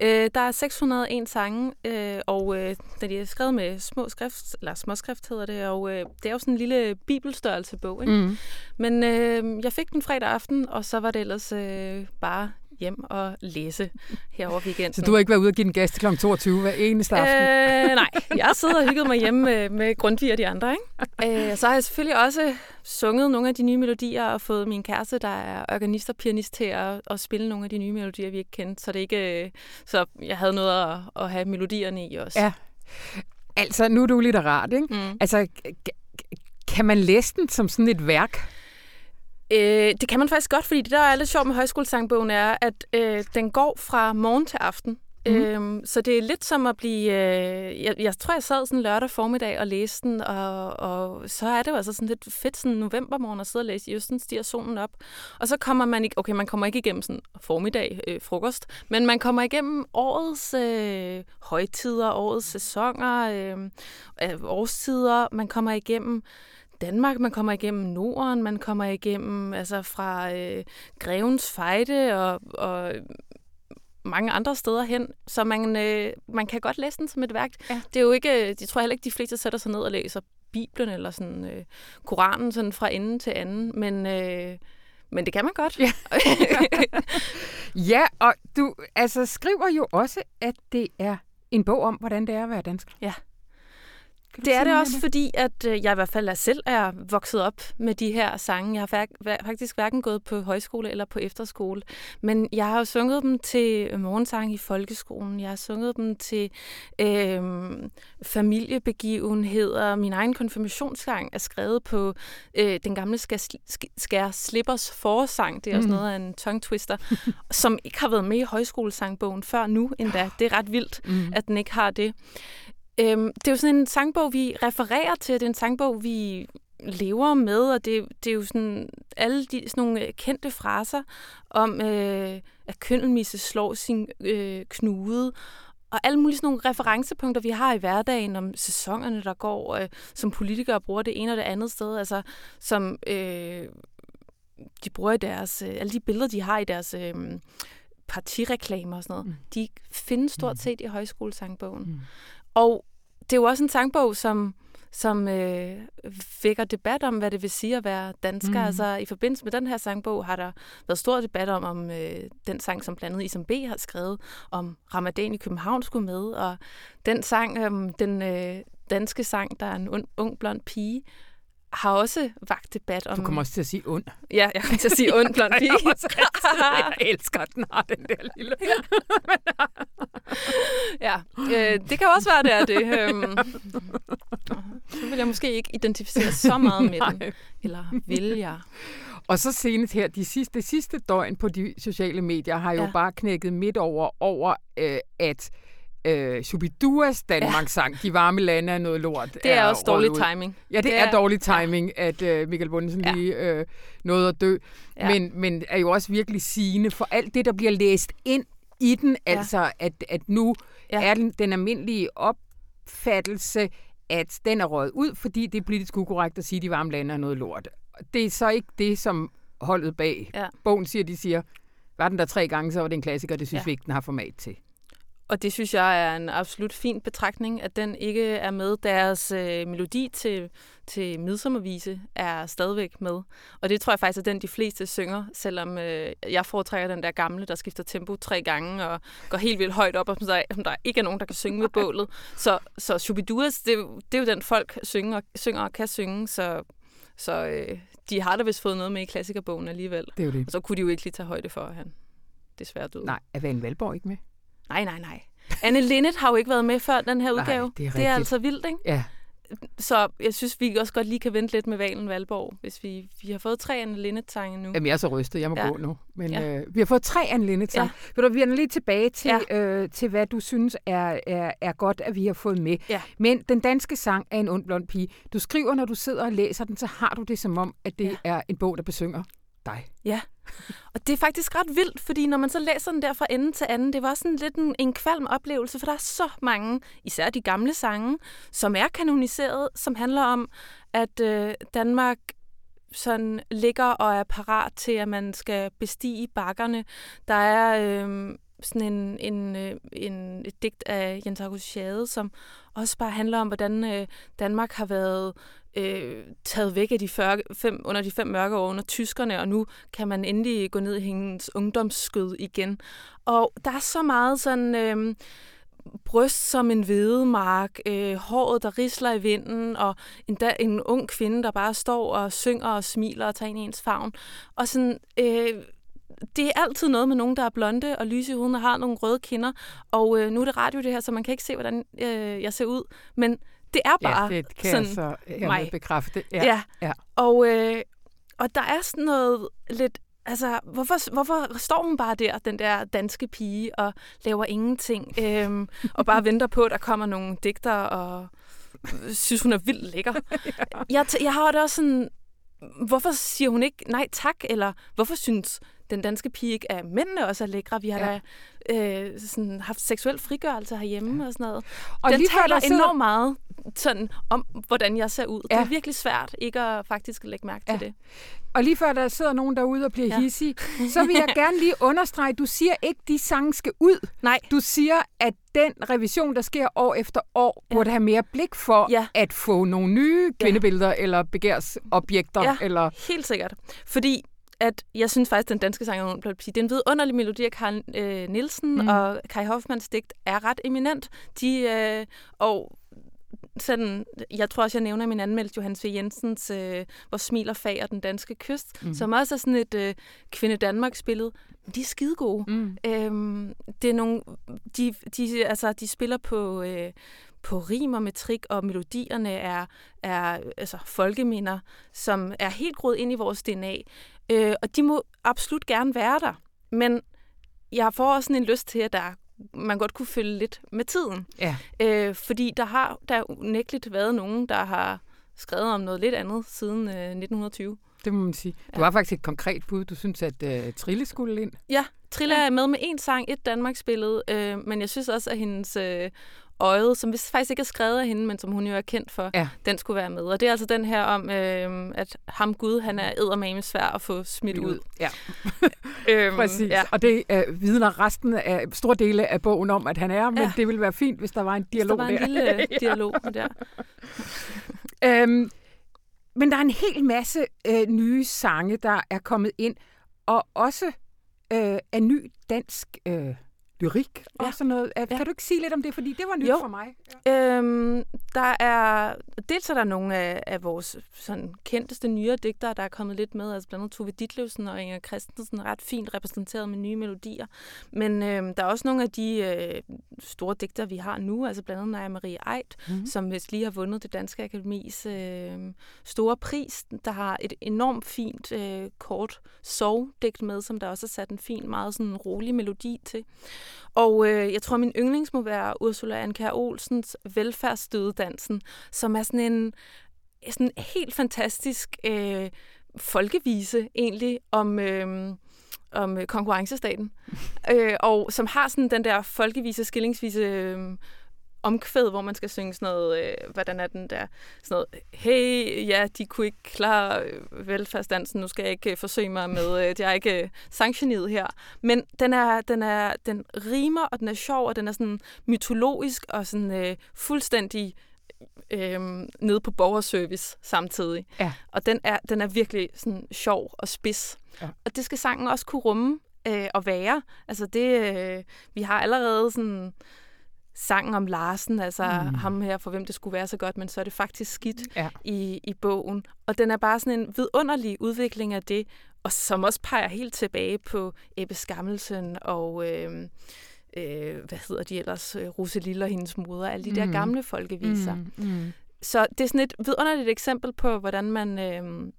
Øh, der er 601 sange, øh, og øh, de er skrevet med små skrift, eller småskrift hedder det, og øh, det er jo sådan en lille bibelstørrelse bog. Ikke? Mm. Men øh, jeg fik den fredag aften, og så var det ellers øh, bare hjem og læse her over weekenden. Så du har ikke været ude og give den gas til kl. 22 hver eneste aften? Øh, nej, jeg sidder og hygget mig hjemme med, med Grundtvig og de andre. Ikke? Øh, så har jeg selvfølgelig også sunget nogle af de nye melodier og fået min kæreste, der er organist og pianist, til at, at spille nogle af de nye melodier, vi ikke kendte. Så, det ikke, øh, så jeg havde noget at, at have melodierne i også. Ja. Altså, nu er du litterat, ikke? Mm. Altså, kan man læse den som sådan et værk? Øh, det kan man faktisk godt, fordi det, der er lidt sjovt med højskolesangbogen, er, at øh, den går fra morgen til aften. Mm. Øhm, så det er lidt som at blive... Øh, jeg, jeg tror, jeg sad sådan lørdag formiddag og læste den, og, og så er det jo altså sådan lidt fedt sådan novembermorgen at sidde og læse. Just sådan stiger solen op. Og så kommer man ikke... Okay, man kommer ikke igennem sådan formiddag, øh, frokost, men man kommer igennem årets øh, højtider, årets sæsoner, øh, øh, årstider. Man kommer igennem Danmark, man kommer igennem Norden, man kommer igennem altså fra øh, Grevens Fejde og, og mange andre steder hen, så man, øh, man kan godt læse den som et værk. Ja. Det er jo ikke, jeg tror heller ikke, de fleste sætter sig ned og læser Bibelen eller sådan øh, Koranen sådan fra ende til anden, men øh, men det kan man godt. Ja. ja, og du altså skriver jo også, at det er en bog om, hvordan det er at være dansk. Ja. Det er det også, det? fordi at øh, jeg i hvert fald selv er vokset op med de her sange. Jeg har faktisk hverken gået på højskole eller på efterskole, men jeg har jo sunget dem til morgensang i folkeskolen. Jeg har sunget dem til øh, familiebegivenheder. Min egen konfirmationssang er skrevet på øh, den gamle Skær, Skær Slippers forsang. Det er også mm. noget af en tongue twister, som ikke har været med i højskolesangbogen før nu endda. Det er ret vildt, mm. at den ikke har det. Øhm, det er jo sådan en sangbog, vi refererer til. Det er en sangbog, vi lever med, og det, det er jo sådan alle de sådan nogle kendte fraser om, øh, at køndelmisse slår sin øh, knude, og alle mulige sådan nogle referencepunkter, vi har i hverdagen om sæsonerne, der går, øh, som politikere bruger det ene og det andet sted, altså som øh, de bruger i deres, øh, alle de billeder, de har i deres øh, partireklamer og sådan noget, mm. de findes stort mm. set i højskolesangbogen. Mm. Og det er jo også en sangbog, som, som øh, vækker debat om, hvad det vil sige at være dansker. Mm. Altså i forbindelse med den her sangbog har der været stor debat om, om øh, den sang, som blandt andet Isam B. har skrevet, om Ramadan i København skulle med, og den sang, øh, den øh, danske sang, der er en ung, ung blond pige, har også vagt debat om... Du kommer også til at sige ond. Ja, jeg kommer til at sige ond blond pige. jeg elsker, at den har den der lille... ja, øh, det kan også være, det er det. Øhm, så vil jeg måske ikke identificere så meget med den. Eller vil jeg? Og så senest her, de sidste, det sidste døgn på de sociale medier har jo ja. bare knækket midt over, over øh, at øh, Shubiduas Danmarks sang, ja. De varme lande er noget lort. Det er, er også dårlig ud. timing. Ja, det, det er, er dårlig timing, ja. at øh, Michael Bundesen ja. lige øh, nåede at dø. Ja. Men, men er jo også virkelig sigende for alt det, der bliver læst ind i den, ja. altså at, at nu ja. er den, den almindelige opfattelse, at den er røget ud, fordi det er politisk ukorrekt at sige, at de varme lande er noget lort. Det er så ikke det, som holdet bag ja. bogen siger. De siger, var den der tre gange, så var det en klassiker, det synes ja. vi ikke, den har format til. Og det synes jeg er en absolut fin betragtning, at den ikke er med. Deres øh, melodi til, til midsommervise er stadigvæk med. Og det tror jeg faktisk er den, de fleste synger, selvom øh, jeg foretrækker den der gamle, der skifter tempo tre gange og går helt vildt højt op, og som der, som der ikke er nogen, der kan synge ved bålet. Så, så Shubiduas, det, det er jo den, folk synger og, synger og kan synge, så, så øh, de har da vist fået noget med i klassikerbogen alligevel. Det er jo det. Og så kunne de jo ikke lige tage højde for, at han desværre døde. Nej, er Van Valborg ikke med? Nej, nej, nej. Anne Linnet har jo ikke været med før den her udgave. Nej, det, er det er altså vildt, ikke? Ja. Så jeg synes, vi også godt lige kan vente lidt med Valen Valborg, hvis vi, vi har fået tre Anne Linnet-sange nu. Jamen, jeg er så rystet. Jeg må ja. gå nu. Men ja. øh, vi har fået tre Anne Linnet-sange. Ja. du, vi er lige tilbage til, ja. øh, til, hvad du synes er, er, er godt, at vi har fået med. Ja. Men den danske sang er en ond blond pige. Du skriver, når du sidder og læser den, så har du det som om, at det ja. er en bog, der besynger dig. Ja, og det er faktisk ret vildt, fordi når man så læser den der fra ende til anden, det var sådan lidt en, en kvalm oplevelse, for der er så mange, især de gamle sange, som er kanoniseret, som handler om, at øh, Danmark sådan ligger og er parat til, at man skal bestige bakkerne. Der er øh, sådan en, en, øh, en, et digt af Jens August Schade, som også bare handler om, hvordan øh, Danmark har været øh, taget væk af de før, fem, under de fem mørke år under tyskerne, og nu kan man endelig gå ned i hendes ungdomsskød igen. Og der er så meget sådan... Øh, bryst som en hvedemark, øh, håret, der risler i vinden, og en, da, en ung kvinde, der bare står og synger og smiler og tager ind i ens favn. Og sådan, øh, det er altid noget med nogen, der er blonde og lyse i huden og har nogle røde kinder. Og øh, nu er det radio det her, så man kan ikke se, hvordan øh, jeg ser ud. Men det er bare ja, det kan sådan jeg så mig. bekræfte. Ja. ja. ja. Og, øh, og der er sådan noget lidt Altså, hvorfor, hvorfor står hun bare der, den der danske pige, og laver ingenting, øhm, og bare venter på, at der kommer nogle digter, og synes, hun er vildt lækker. ja. jeg, jeg har det også sådan, hvorfor siger hun ikke nej tak, eller hvorfor synes den danske pige ikke er mændene også er lækre? Vi har ja. da øh, sådan, haft seksuel frigørelse herhjemme ja. og sådan noget. Og den lige taler sidder... enormt meget sådan, om, hvordan jeg ser ud. Ja. Det er virkelig svært ikke at faktisk lægge mærke ja. til det. Og lige før der sidder nogen derude og bliver ja. hissige, så vil jeg gerne lige understrege, du siger ikke, at de sange skal ud. Nej. Du siger, at den revision, der sker år efter år, ja. burde have mere blik for ja. at få nogle nye kvindebilleder ja. eller begærsobjekter. Ja, eller... helt sikkert. Fordi at jeg synes faktisk, at den danske sang er Det er en vidunderlig melodi af Karl øh, Nielsen, mm. og Kai Hoffmanns digt er ret eminent. De, øh, og sådan, jeg tror også, jeg nævner i min anmeldelse Johannes V. Jensens øh, Hvor smiler fag og den danske kyst, mm. som også er sådan et øh, Kvinde Danmark-spillet. De er skide gode. Mm. Øhm, det er nogle, de, de, altså, de spiller på, øh, på rim og metrik, og melodierne er, er altså, folkeminder, som er helt groet ind i vores DNA. Øh, og de må absolut gerne være der. Men jeg får også sådan en lyst til, at der man godt kunne følge lidt med tiden. Ja. Øh, fordi der har der unægteligt været nogen, der har skrevet om noget lidt andet siden øh, 1920. Det må man sige. Du ja. har faktisk et konkret bud. Du synes, at uh, Trille skulle ind. Ja, Trille ja. er med med en sang, et Danmarks billede, øh, men jeg synes også, at hendes øh, øjet, som hvis faktisk ikke er skrevet af hende, men som hun jo er kendt for, ja. den skulle være med. Og det er altså den her om, øh, at ham Gud, han er eddermame svær at få smidt ud. Ja. øhm, Præcis. Ja. Og det øh, vidner resten af store dele af bogen om, at han er, men ja. det ville være fint, hvis der var en dialog der. Hvis der var en der. lille dialog der. øhm, men der er en hel masse øh, nye sange, der er kommet ind, og også øh, af ny dansk øh, lyrik og Ja. sådan noget. Ja. Ja. Kan du ikke sige lidt om det, fordi det var nyt Jo. for mig. Øhm, der er, dels er der nogle af, af vores sådan, kendteste nyere digtere, der er kommet lidt med, altså blandt andet Tove Ditlevsen og Inger Christensen, ret fint repræsenteret med nye melodier. Men øhm, der er også nogle af de øh, store digtere, vi har nu, altså blandt andet Naja Marie Eit, Mhm. mm. som vist lige har vundet det Danske Akademis øh, store pris, der har et enormt fint øh, kort sovdigt med, som der også er sat en fin, meget sådan rolig melodi til. Og øh, jeg tror, min yndlings må være Ursula Anker Olsens Velfærdsstødedansen, som er sådan en sådan helt fantastisk øh, folkevise egentlig om... Øh, om konkurrencestaten, øh, og som har sådan den der folkevise, skillingsvise øh, omkvæd, hvor man skal synge sådan noget, øh, hvordan er den der, sådan noget, hey, ja, de kunne ikke klare øh, velfærdsdansen, nu skal jeg ikke øh, forsøge mig med, øh, det er ikke øh, sanktioneret her. Men den er, den er, den rimer, og den er sjov, og den er sådan mytologisk, og sådan øh, fuldstændig øh, nede på borgerservice samtidig. Ja. Og den er, den er virkelig sådan sjov og spids. Ja. Og det skal sangen også kunne rumme øh, og være. Altså det, øh, vi har allerede sådan sangen om Larsen, altså Mm. ham her, for hvem det skulle være så godt, men så er det faktisk skidt Ja. i, i bogen. Og den er bare sådan en vidunderlig udvikling af det, og som også peger helt tilbage på Ebbe Skammelsen og... Øh, øh, hvad hedder de ellers, øh, Roselille og hendes moder, alle de der Mm. gamle folkeviser. Mm, mm. Så det er sådan et vidunderligt eksempel på, hvordan man øh,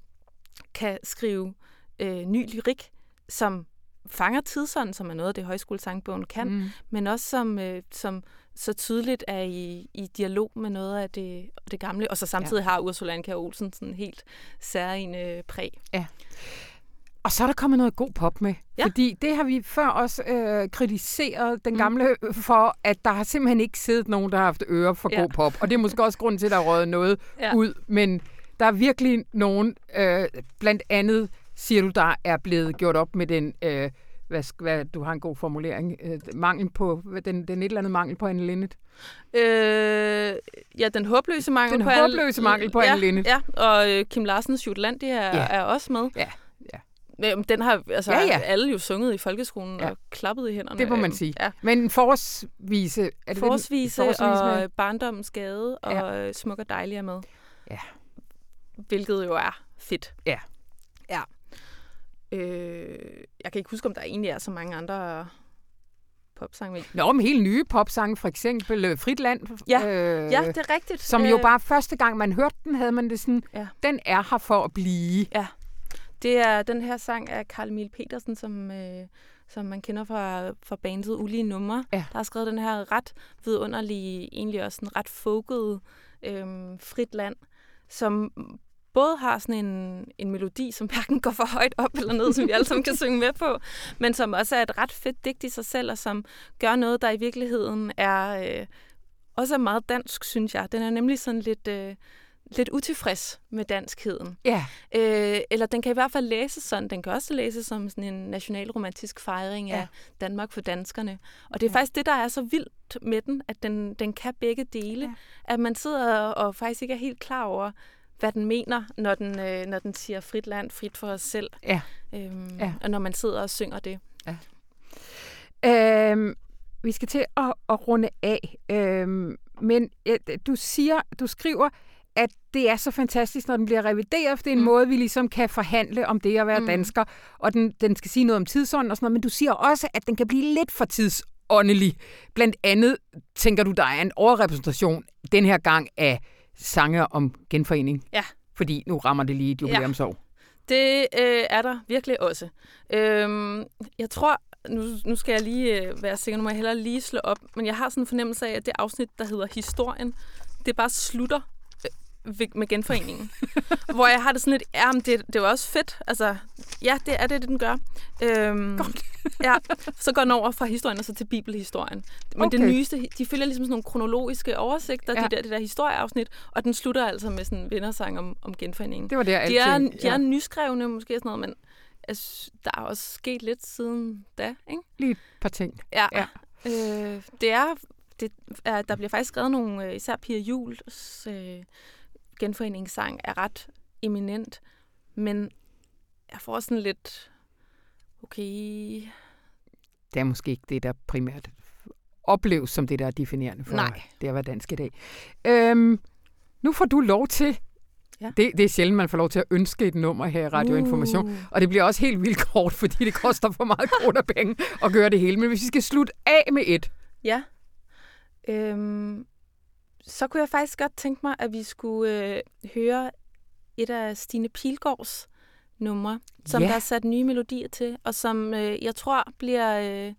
kan skrive øh, ny lyrik, som fanger tidsånden, som er noget af det, højskolesangbogen kan. Mm. men også som, øh, som så tydeligt er i, i dialog med noget af det, det gamle, og så samtidig ja. har Ursula Anker Olsen sådan helt særlige præg. Og så er der kommet noget god pop med. Ja. Fordi det har vi før også øh, kritiseret den Mm. gamle for, at der har simpelthen ikke siddet nogen, der har haft ører for Ja. god pop. Og det er måske også grunden til, at der er noget Ja. ud. Men der er virkelig nogen, øh, blandt andet siger du, der er blevet gjort op med den, øh, hvad, hvad, du har en god formulering, øh, mangel på, den, den et eller andet mangel på Anne Linnet. Øh, ja, den håbløse mangel Den på håbløse mangel på ja, Anne Linnet. Ja, og øh, Kim Larsens Jutland, det er, Ja. er også med. Ja, ja. Men Den har altså, Ja, ja, alle jo sunget i folkeskolen Ja. og klappet i hænderne. Det må man sige. Ja. Men en forårsvise... Er det Forårsvise den- med- og Barndommens Gade og ja. Smuk og Dejlig er med. Ja. Hvilket jo er fedt. Ja. Øh, jeg kan ikke huske, om der egentlig er så mange andre popsange med. Nå, men helt nye popsange, for eksempel øh, Frit Land. Ja. øh, Ja, det er rigtigt. Som jo Øh, bare første gang, man hørte den, havde man det sådan, Ja. den er her for at blive. Det er den her sang af Carl Emil Petersen, som, øh, som man kender fra, fra bandet Ulige Numre. Ja. Der har skrevet den her ret vidunderlige, egentlig også en ret folket øh, frit land, som både har sådan en, en melodi, som hverken går for højt op eller ned, som vi alle sammen kan synge med på, men som også er et ret fedt digt i sig selv, og som gør noget, der i virkeligheden er øh, også er meget dansk, synes jeg. Den er nemlig sådan lidt, øh, lidt utilfreds med danskheden. Ja, Øh, eller den kan i hvert fald læses sådan. Den kan også læses som sådan en nationalromantisk fejring Ja. af Danmark for danskerne. Og det er Ja. faktisk det, der er så vildt med den, at den, den kan begge dele. Ja. At man sidder og faktisk ikke er helt klar over, hvad den mener, når den, øh, når den siger frit land, frit for os selv. Ja. Øhm, Ja. Og når man sidder og synger det. Øhm, vi skal til at, at runde af. Øhm, men øh, du siger, du skriver, at det er så fantastisk, når den bliver revideret, for det er en mm. Måde, vi ligesom kan forhandle om det at være. Mm. dansker, og den, den skal sige noget om tidsånden og sådan noget, men du siger også, at den kan blive lidt for tidsåndelig. Blandt andet tænker du, der er en overrepræsentation den her gang af sange om genforening. Ja. Fordi nu rammer det lige et jubilæumsår. Det øh, er der virkelig også. Øhm, jeg tror, nu, nu skal jeg lige øh, være sikker, nu må jeg hellere lige slå op, men jeg har sådan en fornemmelse af, at det afsnit, der hedder Historien, det bare slutter med genforeningen. hvor jeg har det sådan lidt, ja, men det, det er jo også fedt. Altså, ja, det er det, den gør. Øhm, Godt. ja, så går den over fra historien og så til bibelhistorien. Men okay. Det nyeste, de følger ligesom sådan nogle kronologiske oversigter, Ja. ja. de der, det der historieafsnit, og den slutter altså med sådan en vindersang om, om genforeningen. Det var der De er, altid. de er nyskrevne måske sådan noget, men synes, der er også sket lidt siden da, ikke? Lige et par ting. Ja. Ja. Øh, det er, det er, der bliver faktisk skrevet nogle, øh, især Pia Jules øh, genforeningssang er ret eminent, men jeg får sådan lidt, okay, det er måske ikke det, der primært opleves som det, der er definerende for Nej. det at være dansk i dag. Øhm, nu får du lov til, Ja. det, det er sjældent, man får lov til at ønske et nummer her i Radioinformation, Uh. og det bliver også helt vildt kort, fordi det koster for meget kroner penge at gøre det hele. Men hvis vi skal slutte af med et, Ja. Øhm, så kunne jeg faktisk godt tænke mig, at vi skulle øh, høre et af Stine Pilgaards numre, som Ja. der er sat nye melodier til, og som øh, jeg tror bliver, øh,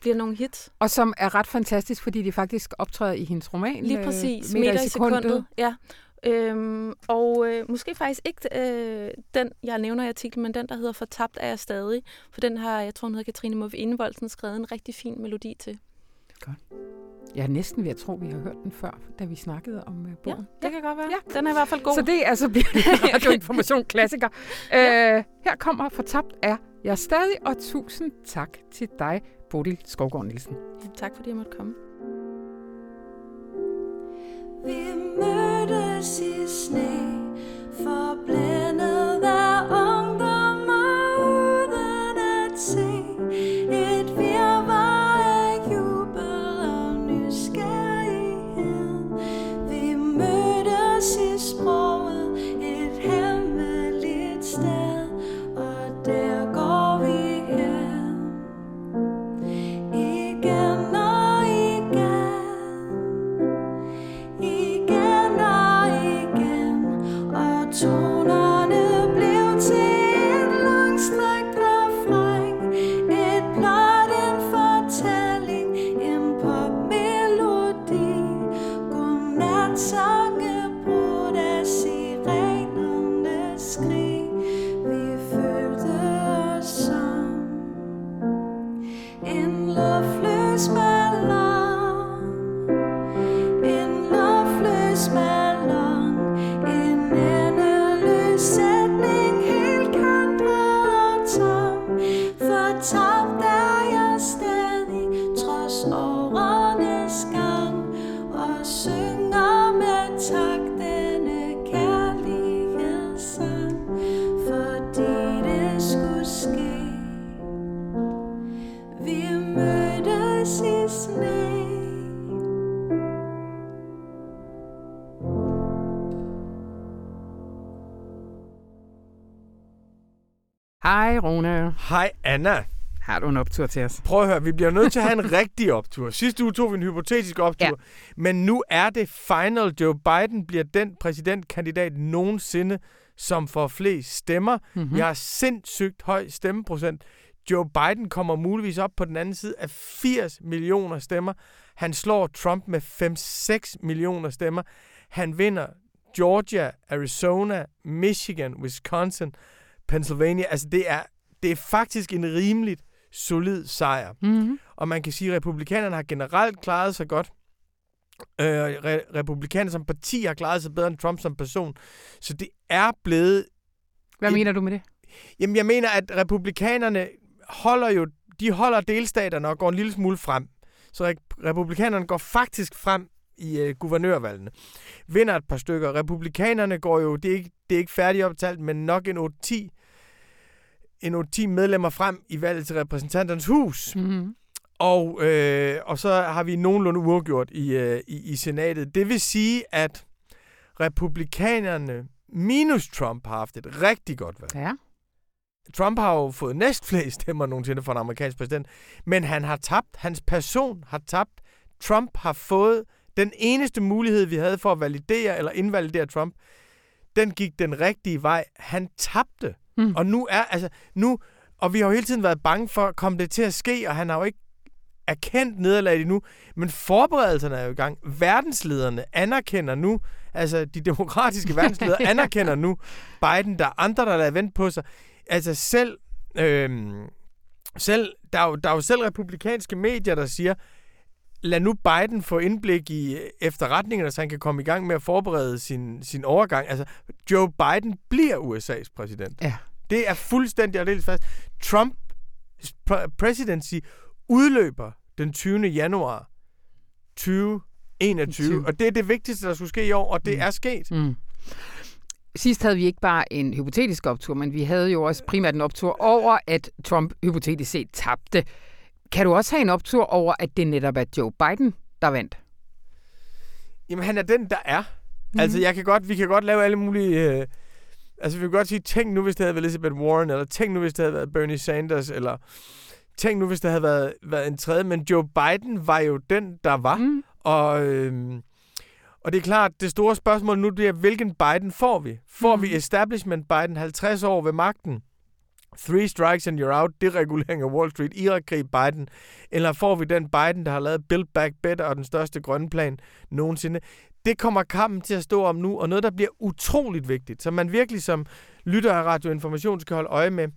bliver nogle hits. og som er ret fantastisk, fordi det faktisk optræder i hendes roman. Lige øh, præcis. Meter, i sekundet. Ja. Øhm, og øh, måske faktisk ikke øh, den, jeg nævner i artiklen, men den, der hedder Fortabt er jeg stadig. For den har, jeg tror, hun hedder Katrine Move Indevoldsen, skrevet en rigtig fin melodi til. Jeg er næsten ved at tro, at vi har hørt den før, da vi snakkede om uh, Ja, bogen. det kan godt være. Ja. Den er i hvert fald god. Så det er altså bliver radioinformation klassiker. øh, her kommer Fortabt er jeg stadig, og tusind tak til dig, Bodil Skovgaard Nielsen. Ja, tak fordi jeg måtte komme. Vi mødtes i sne, forblændet Hej, Rune. Hej Anna. Har du en optur til os? Prøv at høre, vi bliver nødt til at have en rigtig optur. Sidste uge tog vi en hypotetisk optur, Ja. men nu er det final. Joe Biden bliver den præsidentkandidat nogensinde, som får flest stemmer. Mhm. Mm-hmm. Jeg har sindssygt høj stemmeprocent. Joe Biden kommer muligvis op på den anden side af 80 millioner stemmer. Han slår Trump med 5-6 millioner stemmer. Han vinder Georgia, Arizona, Michigan, Wisconsin, Pennsylvania. Altså det er, det er faktisk en rimeligt solid sejr. Mm-hmm. Og man kan sige, at republikanerne har generelt klaret sig godt. Øh, re- republikanerne som parti har klaret sig bedre end Trump som person. Så det er blevet... Hvad Et- mener du med det? Jamen, jeg mener, at republikanerne holder jo... De holder delstaterne og går en lille smule frem. Så re- republikanerne går faktisk frem i øh, guvernørvalgene. Vinder et par stykker. Republikanerne går jo... Det er ikke, det er ikke færdigt optalt, men nok en 8-10 en 8-10 medlemmer frem i valget til repræsentanternes hus. Mm-hmm. Og, øh, og så har vi nogenlunde uafgjort i, øh, i, i senatet. Det vil sige, at republikanerne minus Trump har haft et rigtig godt valg. Ja. Trump har jo fået næstflest stemmer nogensinde for en amerikansk præsident, men han har tabt. Hans person har tabt. Trump har fået den eneste mulighed, vi havde for at validere eller invalidere Trump. Den gik den rigtige vej. Han tabte. Mm. Og nu er, altså, nu, og vi har jo hele tiden været bange for, kom det til at ske, og han har jo ikke erkendt nederlaget endnu, men forberedelserne er jo i gang. Verdenslederne anerkender nu, altså de demokratiske verdensledere anerkender nu Biden. Der er andre, der lader vente på sig. Altså selv, øhm, selv der, er jo, der er jo selv republikanske medier, der siger, lad nu Biden få indblik i øh, efterretningerne, så han kan komme i gang med at forberede sin, sin overgang. Altså, Joe Biden bliver USA's præsident. Ja. Det er fuldstændig aldeles fast. Trump pr- presidency udløber den 20. januar 2021, 20. og det er det vigtigste, der skulle ske i år, og det Mm. er sket. Mm. Sidst havde vi ikke bare en hypotetisk optur, men vi havde jo også primært en optur over, at Trump hypotetisk set tabte. Kan du også have en optur over, at det netop er Joe Biden, der vandt? Jamen, han er den, der er. Mm. Altså, jeg kan godt, vi kan godt lave alle mulige... Øh, altså, vi kan godt sige, tænk nu, hvis det havde været Elizabeth Warren, eller tænk nu, hvis det havde været Bernie Sanders, eller tænk nu, hvis det havde været, været en tredje. Men Joe Biden var jo den, der var. Mm. Og, øh, og det er klart, det store spørgsmål nu, det er, hvilken Biden får vi? Får Mhm. vi establishment Biden 50 år ved magten? Three strikes and you're out, deregulering af Wall Street, Irak-krig, Biden. Eller får vi den Biden, der har lavet Build Back Better og den største grønne plan nogensinde? Det kommer kampen til at stå om nu, og noget, der bliver utroligt vigtigt, som man virkelig som lytter af radioinformation skal holde øje med.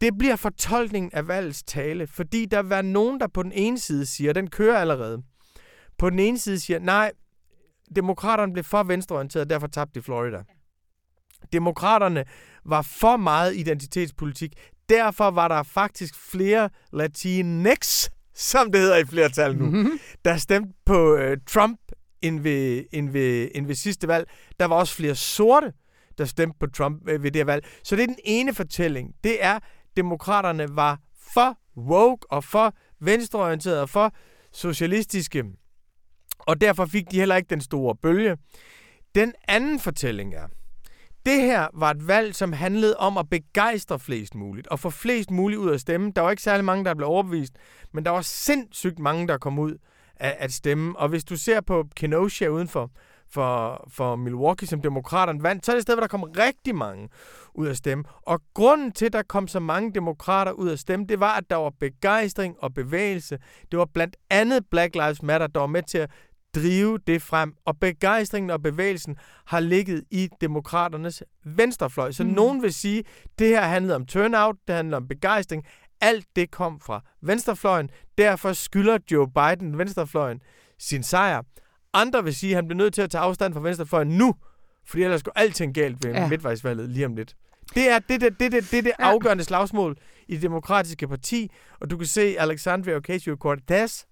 Det bliver fortolkningen af valgets tale, fordi der vil være nogen, der på den ene side siger, den kører allerede, på den ene side siger, nej, demokraterne blev for venstreorienteret, derfor tabte de Florida. Demokraterne var for meget identitetspolitik. Derfor var der faktisk flere Latinx, som det hedder i flertal nu, Mm-hmm. der stemte på øh, Trump end ved, end, ved, end ved sidste valg. Der var også flere sorte, der stemte på Trump øh, ved det her valg. Så det er den ene fortælling. Det er, demokraterne var for woke og for venstreorienterede og for socialistiske. Og derfor fik de heller ikke den store bølge. Den anden fortælling er, det her var et valg, som handlede om at begejstre flest muligt, og få flest muligt ud at stemme. Der var ikke særlig mange, der blev overbevist, men der var sindssygt mange, der kom ud at, at stemme. Og hvis du ser på Kenosha udenfor, for, for, for Milwaukee, som demokraterne vandt, så er det et sted, hvor der kom rigtig mange ud at stemme. Og grunden til, at der kom så mange demokrater ud at stemme, det var, at der var begejstring og bevægelse. Det var blandt andet Black Lives Matter, der var med til at drive det frem. Og begejstringen og bevægelsen har ligget i demokraternes venstrefløj. Så mm. nogen vil sige, det her handlede om turnout, det handlede om begejstring. Alt det kom fra venstrefløjen. Derfor skylder Joe Biden venstrefløjen sin sejr. Andre vil sige, at han bliver nødt til at tage afstand fra venstrefløjen nu, fordi ellers går alting galt ved Ja. midtvejsvalget lige om lidt. Det er det, det, det, det, det, det Ja. afgørende slagsmål i det demokratiske parti, og du kan se Alexandria Ocasio-Cortez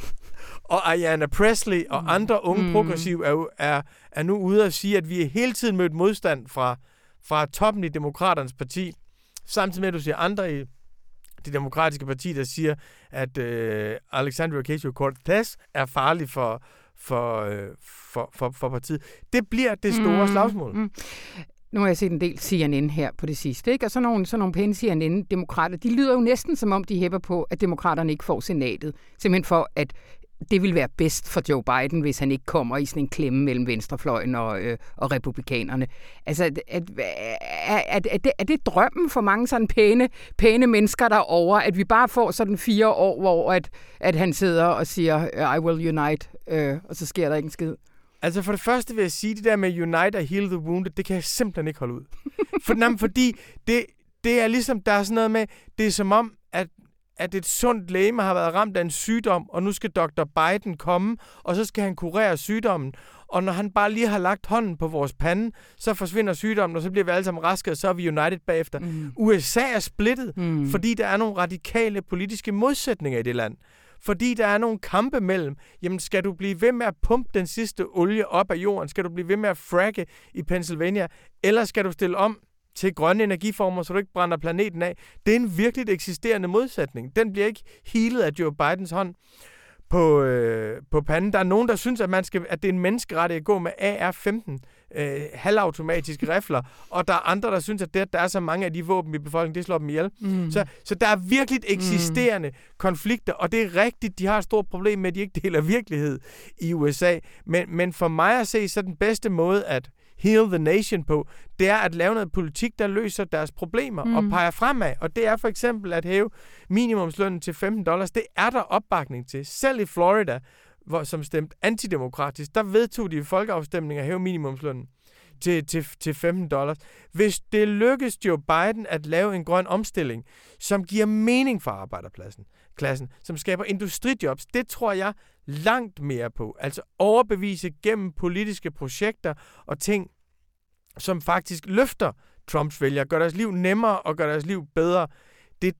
og Ayanna Presley og andre unge Mm. mm. progressive er, jo- er, er nu ude at sige, at vi er hele tiden mødt modstand fra, fra toppen i Demokraternes parti, samtidig med, at du siger andre i det demokratiske parti, der siger, at øh, Alexandria Ocasio-Cortez er farlig for, for, øh, for, for, for partiet. Det bliver det store mm. slagsmål. Mm. Nu har jeg set en del CNN her på det sidste, ikke? og sådan nogle, sådan nogle pæne CNN-demokrater, de lyder jo næsten som om, de hæpper på, at demokraterne ikke får senatet. Simpelthen for, at det vil være bedst for Joe Biden, hvis han ikke kommer i sådan en klemme mellem venstrefløjen og, øh, og republikanerne. Altså, at, at, at, er, det, er det drømmen for mange sådan pæne, pæne mennesker derovre, at vi bare får sådan fire år, hvor at, at han sidder og siger, I will unite, øh, og så sker der ikke en skid? Altså for det første vil jeg sige, det der med Unite og Heal the Wounded, det kan jeg simpelthen ikke holde ud. For, nej, fordi det, det er ligesom, der er sådan noget med, det er som om, at at et sundt læge har været ramt af en sygdom, og nu skal Dr. Biden komme, og så skal han kurere sygdommen. Og når han bare lige har lagt hånden på vores pande, så forsvinder sygdommen, og så bliver vi alle sammen raske, og så er vi united bagefter. Mm. USA er splittet, Mm. fordi der er nogle radikale politiske modsætninger i det land. Fordi der er nogle kampe mellem, jamen skal du blive ved med at pumpe den sidste olie op af jorden? Skal du blive ved med at fragge i Pennsylvania? Eller skal du stille om til grønne energiformer, så du ikke brænder planeten af? Det er en virkelig eksisterende modsætning. Den bliver ikke healet af Joe Bidens hånd på, øh, på panden. Der er nogen, der synes, at, man skal, at det er en menneskeret at gå med AR-15 øh, halvautomatiske rifler, og der er andre, der synes, at det, at der er så mange af de våben i befolkningen, det slår dem ihjel. Mm. Så, så der er virkelig eksisterende mm. konflikter, og det er rigtigt, de har et stort problem med, at de ikke deler virkelighed i USA. Men, men for mig at se, så den bedste måde at heal the nation på, det er at lave noget politik, der løser deres problemer mm. og peger fremad. Og det er for eksempel at hæve minimumslønnen til 15 dollars. Det er der opbakning til. Selv i Florida, hvor, som stemte antidemokratisk, der vedtog de i folkeafstemning at hæve minimumslønnen til, til, til 15 dollars. Hvis det lykkes Joe Biden at lave en grøn omstilling, som giver mening for arbejderpladsen, klassen, som skaber industrijobs, det tror jeg langt mere på. Altså overbevise gennem politiske projekter og ting, som faktisk løfter Trumps vælgere, gør deres liv nemmere og gør deres liv bedre. Det,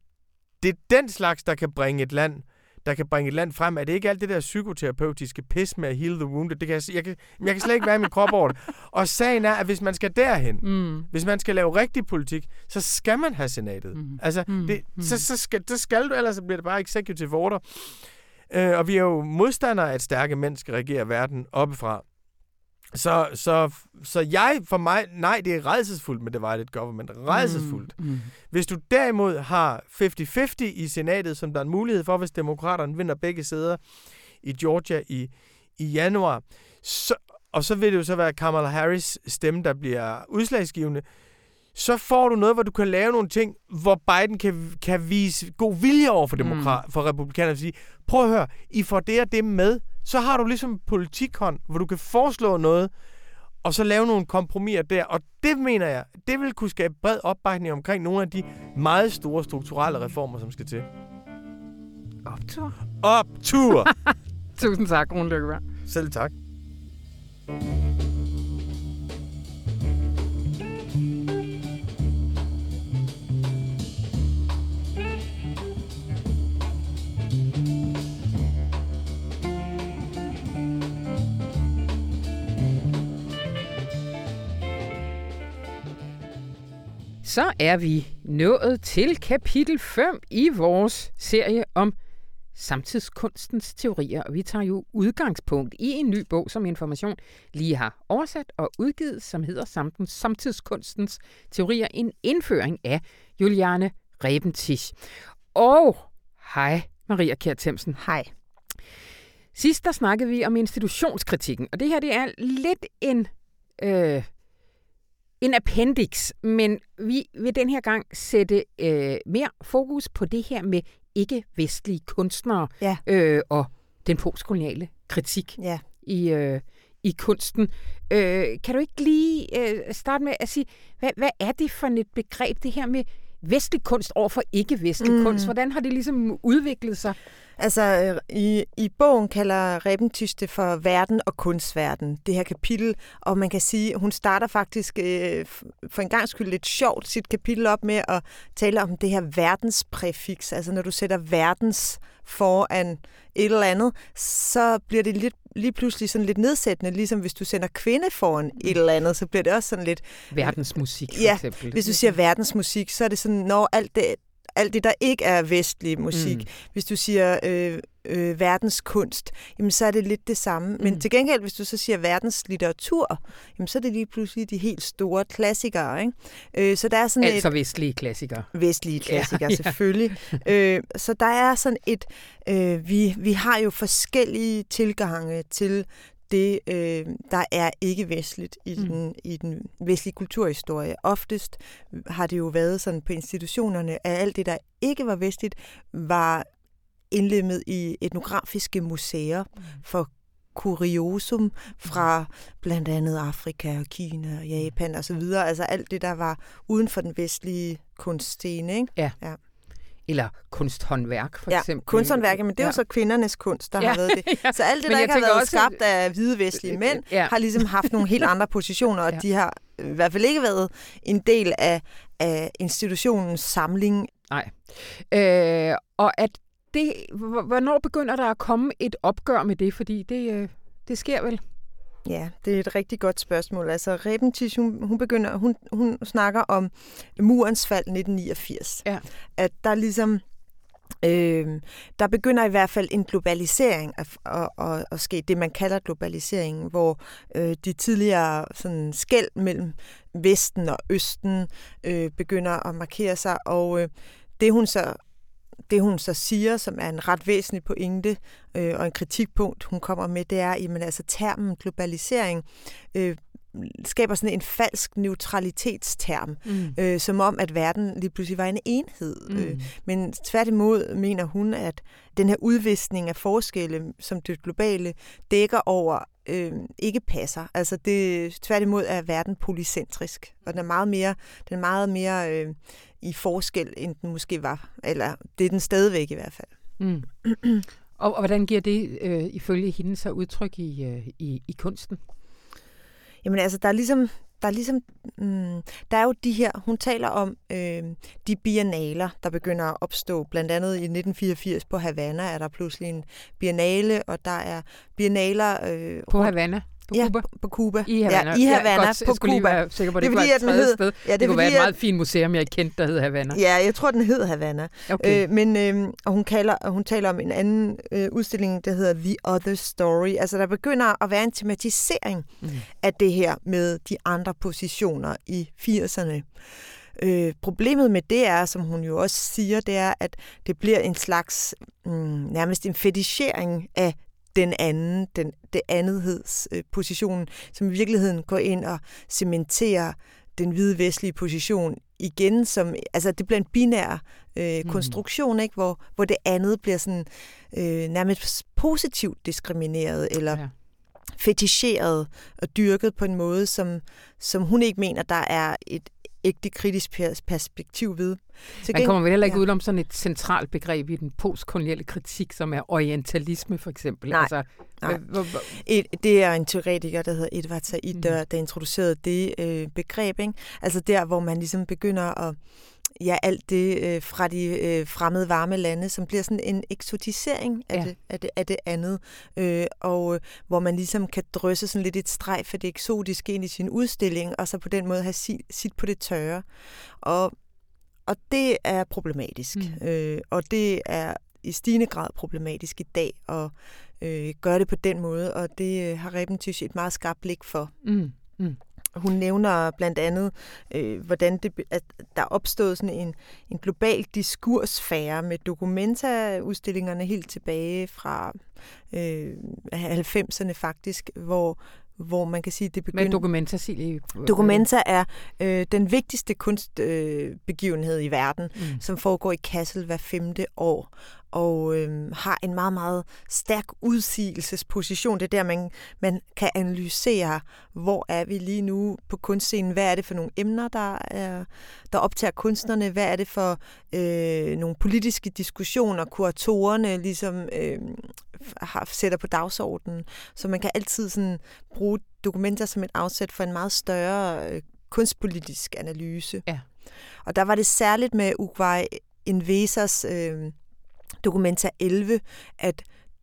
det er den slags, der kan bringe et land der kan bringe et land frem. Er det ikke alt det der psykoterapeutiske pis med at heal the wounded? Det kan jeg, jeg, kan, jeg kan slet ikke være i min krop over det. Og sagen er, at hvis man skal derhen, Mm. hvis man skal lave rigtig politik, så skal man have senatet. Mhm. Altså, Mhm. det, Mhm. så, så, skal, det skal du, ellers så bliver det bare executive order. Øh, og vi er jo modstandere af, at stærke mænd skal regere verden oppefra. Så, så, så jeg, for mig, nej, det er redselsfuldt med divided government. Redselsfuldt. Mm. Hvis du derimod har 50-50 i senatet, som der er en mulighed for, hvis demokraterne vinder begge sæder i Georgia i, i januar, så, og så vil det jo så være Kamala Harris stemme, der bliver udslagsgivende, så får du noget, hvor du kan lave nogle ting, hvor Biden kan, kan vise god vilje over for, demokrat, mm. for republikanerne og sige, prøv at høre, I får det og det med, så har du ligesom politikhånd, hvor du kan foreslå noget, og så lave nogle kompromiser der. Og det mener jeg, det vil kunne skabe bred opbakning omkring nogle af de meget store strukturelle reformer, som skal til. Optur. Optur! Tusind tak, Rune Lykkeberg. Selv tak. Så er vi nået til kapitel 5 i vores serie om samtidskunstens teorier, og vi tager jo udgangspunkt i en ny bog, som Information lige har oversat og udgivet, som hedder Samtidskunstens teorier, en indføring af Juliane Rebentisch. Og hej Maria Kjær Themsen. Hej. Sidst der snakkede vi om institutionskritikken, og det her det er lidt en, øh, en appendix, men vi vil den her gang sætte øh, mere fokus på det her med ikke-vestlige kunstnere Ja. øh, og den postkoloniale kritik Ja. i, øh, i kunsten. Øh, kan du ikke lige øh, starte med at sige, hvad, hvad er det for et begreb, det her med vestlig kunst over for ikke-vestlig mm. Kunst? Hvordan har det ligesom udviklet sig? Altså, øh, i, i bogen kalder Rebentisch det for verden og kunstverden, det her kapitel. Og man kan sige, hun starter faktisk øh, for en gang skyld lidt sjovt sit kapitel op med at tale om det her verdenspræfiks. Altså, når du sætter verdens foran et eller andet, så bliver det lidt, lige pludselig sådan lidt nedsættende, ligesom hvis du sender kvinde foran et eller andet, så bliver det også sådan lidt Verdensmusik, for Ja, eksempel. Hvis du siger verdensmusik, så er det sådan, når alt det, alt det der ikke er vestlig musik. Mm. Hvis du siger øh, øh, verdenskunst, jamen så er det lidt det samme. Men Mm. til gengæld, hvis du så siger verdenslitteratur, jamen så er det lige pludselig de helt store klassikere. Ikke? Øh, så der er sådan Altså vestlige klassikere. et vestlige klassikere, ja. ja, selvfølgelig. øh, så der er sådan et, øh, vi, vi har jo forskellige tilgange til det, øh, der er ikke vestligt i, Mm. mm. den, i den vestlige kulturhistorie. Oftest har det jo været sådan på institutionerne, at alt det, der ikke var vestligt, var indlemmet i etnografiske museer for kuriosum fra blandt andet Afrika og Kina og Japan og så videre. Altså alt det, der var uden for den vestlige kunstscene. Ikke? Eller kunsthåndværk, for ja, eksempel. kunsthåndværket, men det er Ja. jo så kvindernes kunst, der Ja. har været det. Ja. Så alt det, der ikke har været også- skabt af hvide vestlige mænd, Ja. har ligesom haft nogle helt andre positioner, og Ja. de har i hvert fald ikke været en del af, af institutionens samling. Øh, og at det, hvornår begynder der at komme et opgør med det? Fordi det, øh, det sker vel. Ja, det er et rigtig godt spørgsmål. Altså, Rebentisch, hun, hun, begynder, hun, hun snakker om murens fald 1989. Ja. At der ligesom... Øh, der begynder i hvert fald en globalisering at, at, at, at ske, det man kalder globaliseringen, hvor øh, de tidligere sådan, skæld mellem Vesten og Østen øh, begynder at markere sig, og øh, det hun så det hun så siger, som er en ret væsentlig pointe øh, og en kritikpunkt, hun kommer med, det er, at altså, termen globalisering øh, skaber sådan en falsk neutralitetsterm, Mm. øh, som om, at verden lige pludselig var en enhed. Mm. Øh, men tværtimod mener hun, at den her udviskning af forskelle, som det globale dækker over, øh, ikke passer. Altså det tværtimod er verden polycentrisk, og den er meget mere, den er meget mere øh, i forskel, end den måske var. Eller det er den stadigvæk i hvert fald. Mm. og, og hvordan giver det øh, ifølge hende så udtryk i, øh, i, i kunsten? Jamen altså, der er ligesom der er ligesom, mm, der er jo de her, hun taler om øh, de biennaler, der begynder at opstå. Blandt andet i 1984 på Havana er der pludselig en biennale, og der er biennaler... Øh, På Havana? På ja, Cuba? på Cuba. I Havana. Ja, i Havana, ja, godt, på jeg skulle lige Cuba. være sikker på, Det det, er ikke var fordi, et tredje hed- sted. Ja, det, det kunne være et fordi, meget fint museum, jeg kendte, der hed Havana. Ja, jeg tror, den hed Havana. Okay. Øh, men øh, og hun, kalder, hun taler om en anden øh, udstilling, der hedder The Other Story. Altså, der begynder at være en tematisering Mm. af det her med de andre positioner i 80'erne. Øh, problemet med det er, som hun jo også siger, det er, at det bliver en slags, mm, nærmest en fetichering af den anden, den, det andetheds øh, position, som i virkeligheden går ind og cementerer den hvide vestlige position igen, som, altså det bliver en binær øh, Mhm. konstruktion, ikke? Hvor, hvor det andet bliver sådan øh, nærmest positivt diskrimineret, eller Ja. feticheret og dyrket på en måde, som, som hun ikke mener, der er et ægte kritisk pers- perspektiv ved. Til Man kommer vel heller ikke ja. udenom sådan et centralt begreb i den postkoloniale kritik, som er orientalisme for eksempel. Nej. Altså, Nej. Et, det er en teoretiker, der hedder Edvard Said, Mhm. der, der introducerede det øh, begreb. Ikke? Altså der, hvor man ligesom begynder at ja, alt det øh, fra de øh, fremmede varme lande, som bliver sådan en eksotisering af, Ja. det, af, det, af det andet, øh, og øh, hvor man ligesom kan drysse sådan lidt et streg for det eksotiske ind i sin udstilling, og så på den måde have sit, sit på det tørre. Og, og det er problematisk, Mm. øh, og det er i stigende grad problematisk i dag, og øh, gøre det på den måde, og det øh, har Reben Tisch et meget skarpt blik for. mm, mm. Hun nævner blandt andet, øh, hvordan det, at der er opstået sådan en, en global diskursfære med dokumentaudstillingerne helt tilbage fra øh, 90'erne faktisk, hvor, hvor man kan sige, det Med begynder... dokumenter, Silje. Documenta er øh, den vigtigste kunstbegivenhed øh, i verden, Mm. som foregår i Kassel hver femte år, og øh, har en meget, meget stærk udsigelsesposition. Det er der, man, man kan analysere, hvor er vi lige nu på kunstscenen, hvad er det for nogle emner, der, er, der optager kunstnerne, hvad er det for øh, nogle politiske diskussioner, kuratorerne ligesom øh, har, sætter på dagsordenen. Så man kan altid sådan bruge dokumenter som et afsæt for en meget større øh, kunstpolitisk analyse. Ja. Og der var det særligt med Uruguay Invesas øh, Documenta 11, at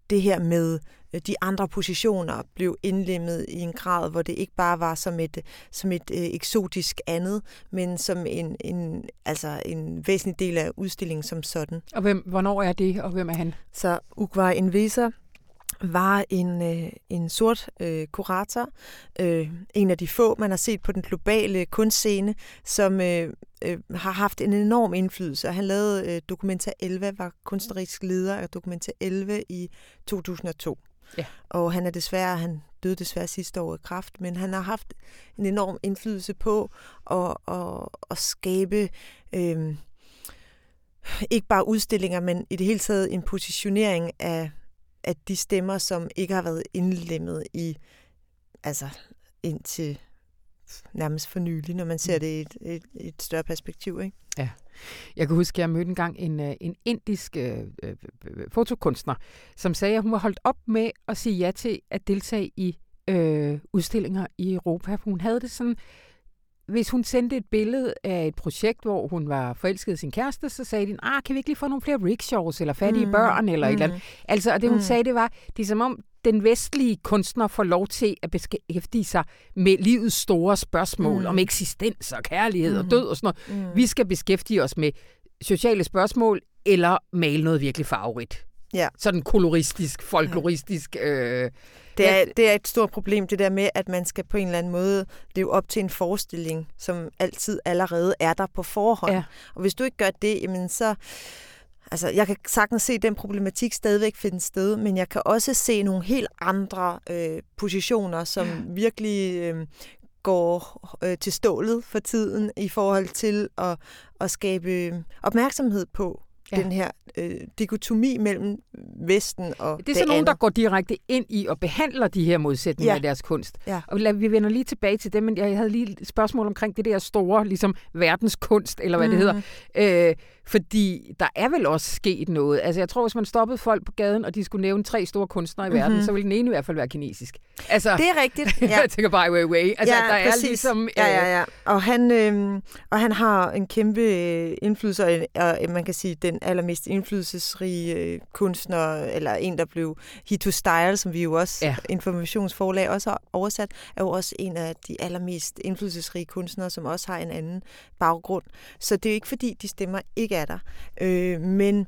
det her med øh, de andre positioner blev indlemmet i en grad, hvor det ikke bare var som et, som et øh, eksotisk andet, men som en, en, altså en væsentlig del af udstillingen som sådan. Og hvem, hvornår er det, og hvem er han? Så Uruguay Invesa var en, øh, en sort øh, kurator, øh, en af de få, man har set på den globale kunstscene, som øh, øh, har haft en enorm indflydelse. Han lavede øh, Documenta 11, var kunstnerisk leder af Documenta 11 i 2002. Ja. Og han er desværre, han døde desværre sidste år i kraft, men han har haft en enorm indflydelse på at, at, at skabe øh, ikke bare udstillinger, men i det hele taget en positionering af, af de stemmer, som ikke har været indlemmet i, altså indtil nærmest for nylig, når man ser det i et, et, et større perspektiv. Ikke? Jeg kan huske, at jeg mødte engang en, øh, en indisk øh, øh, øh, fotokunstner, som sagde, at hun var holdt op med at sige ja til at deltage i øh, udstillinger i Europa. Hun havde det sådan, hvis hun sendte et billede af et projekt, hvor hun var forelsket i sin kæreste, så sagde de, ah, kan vi ikke lige få nogle flere rickshaws, eller fattige mm. børn, eller mm. et eller andet. Altså, og det hun Mm. mm. sagde, det var, det er som om, den vestlige kunstner får lov til at beskæftige sig med livets store spørgsmål Mm. mm. om eksistens og kærlighed mm. Og død og sådan noget. Mm. Vi skal beskæftige os med sociale spørgsmål, eller male noget virkelig farverigt. Ja. Sådan koloristisk, folkloristisk. Øh, Det er, det er et stort problem, det der med, at man skal på en eller anden måde leve op til en forestilling, som altid allerede er der på forhånd. Ja. Og hvis du ikke gør det, jamen så... Altså, jeg kan sagtens se, at den problematik stadigvæk finde sted, men jeg kan også se nogle helt andre øh, positioner, som ja. virkelig øh, går øh, til stålet for tiden i forhold til at, at skabe opmærksomhed på Ja. den her øh, dikotomi mellem Vesten og Det er sådan nogen, andet. der går direkte ind i og behandler de her modsætninger Ja. i deres kunst. Ja. Og lad, vi vender lige tilbage til det, men jeg havde lige et spørgsmål omkring det der store, ligesom verdenskunst, eller hvad mm. det Mhm. hedder. Øh, fordi der er vel også sket noget. Altså jeg tror, hvis man stoppede folk på gaden, og de skulle nævne tre store kunstnere i mm-hmm. verden, Mhm. så ville den ene i hvert fald være kinesisk. Altså, Det er rigtigt. Ja. jeg tænker bare, way, way. Altså, ja, der præcis. er ligesom... Ja, ja, ja. Og han, øh, og han har en kæmpe øh, indflydelse, og, og øh, man kan sige, den allermest indflydelsesrige øh, kunstner, eller en, der blev Hito Style, som vi jo også, Ja. informationsforlag også har oversat, er jo også en af de allermest indflydelsesrige kunstnere, som også har en anden baggrund. Så det er jo ikke, fordi de stemmer ikke er der. Øh, men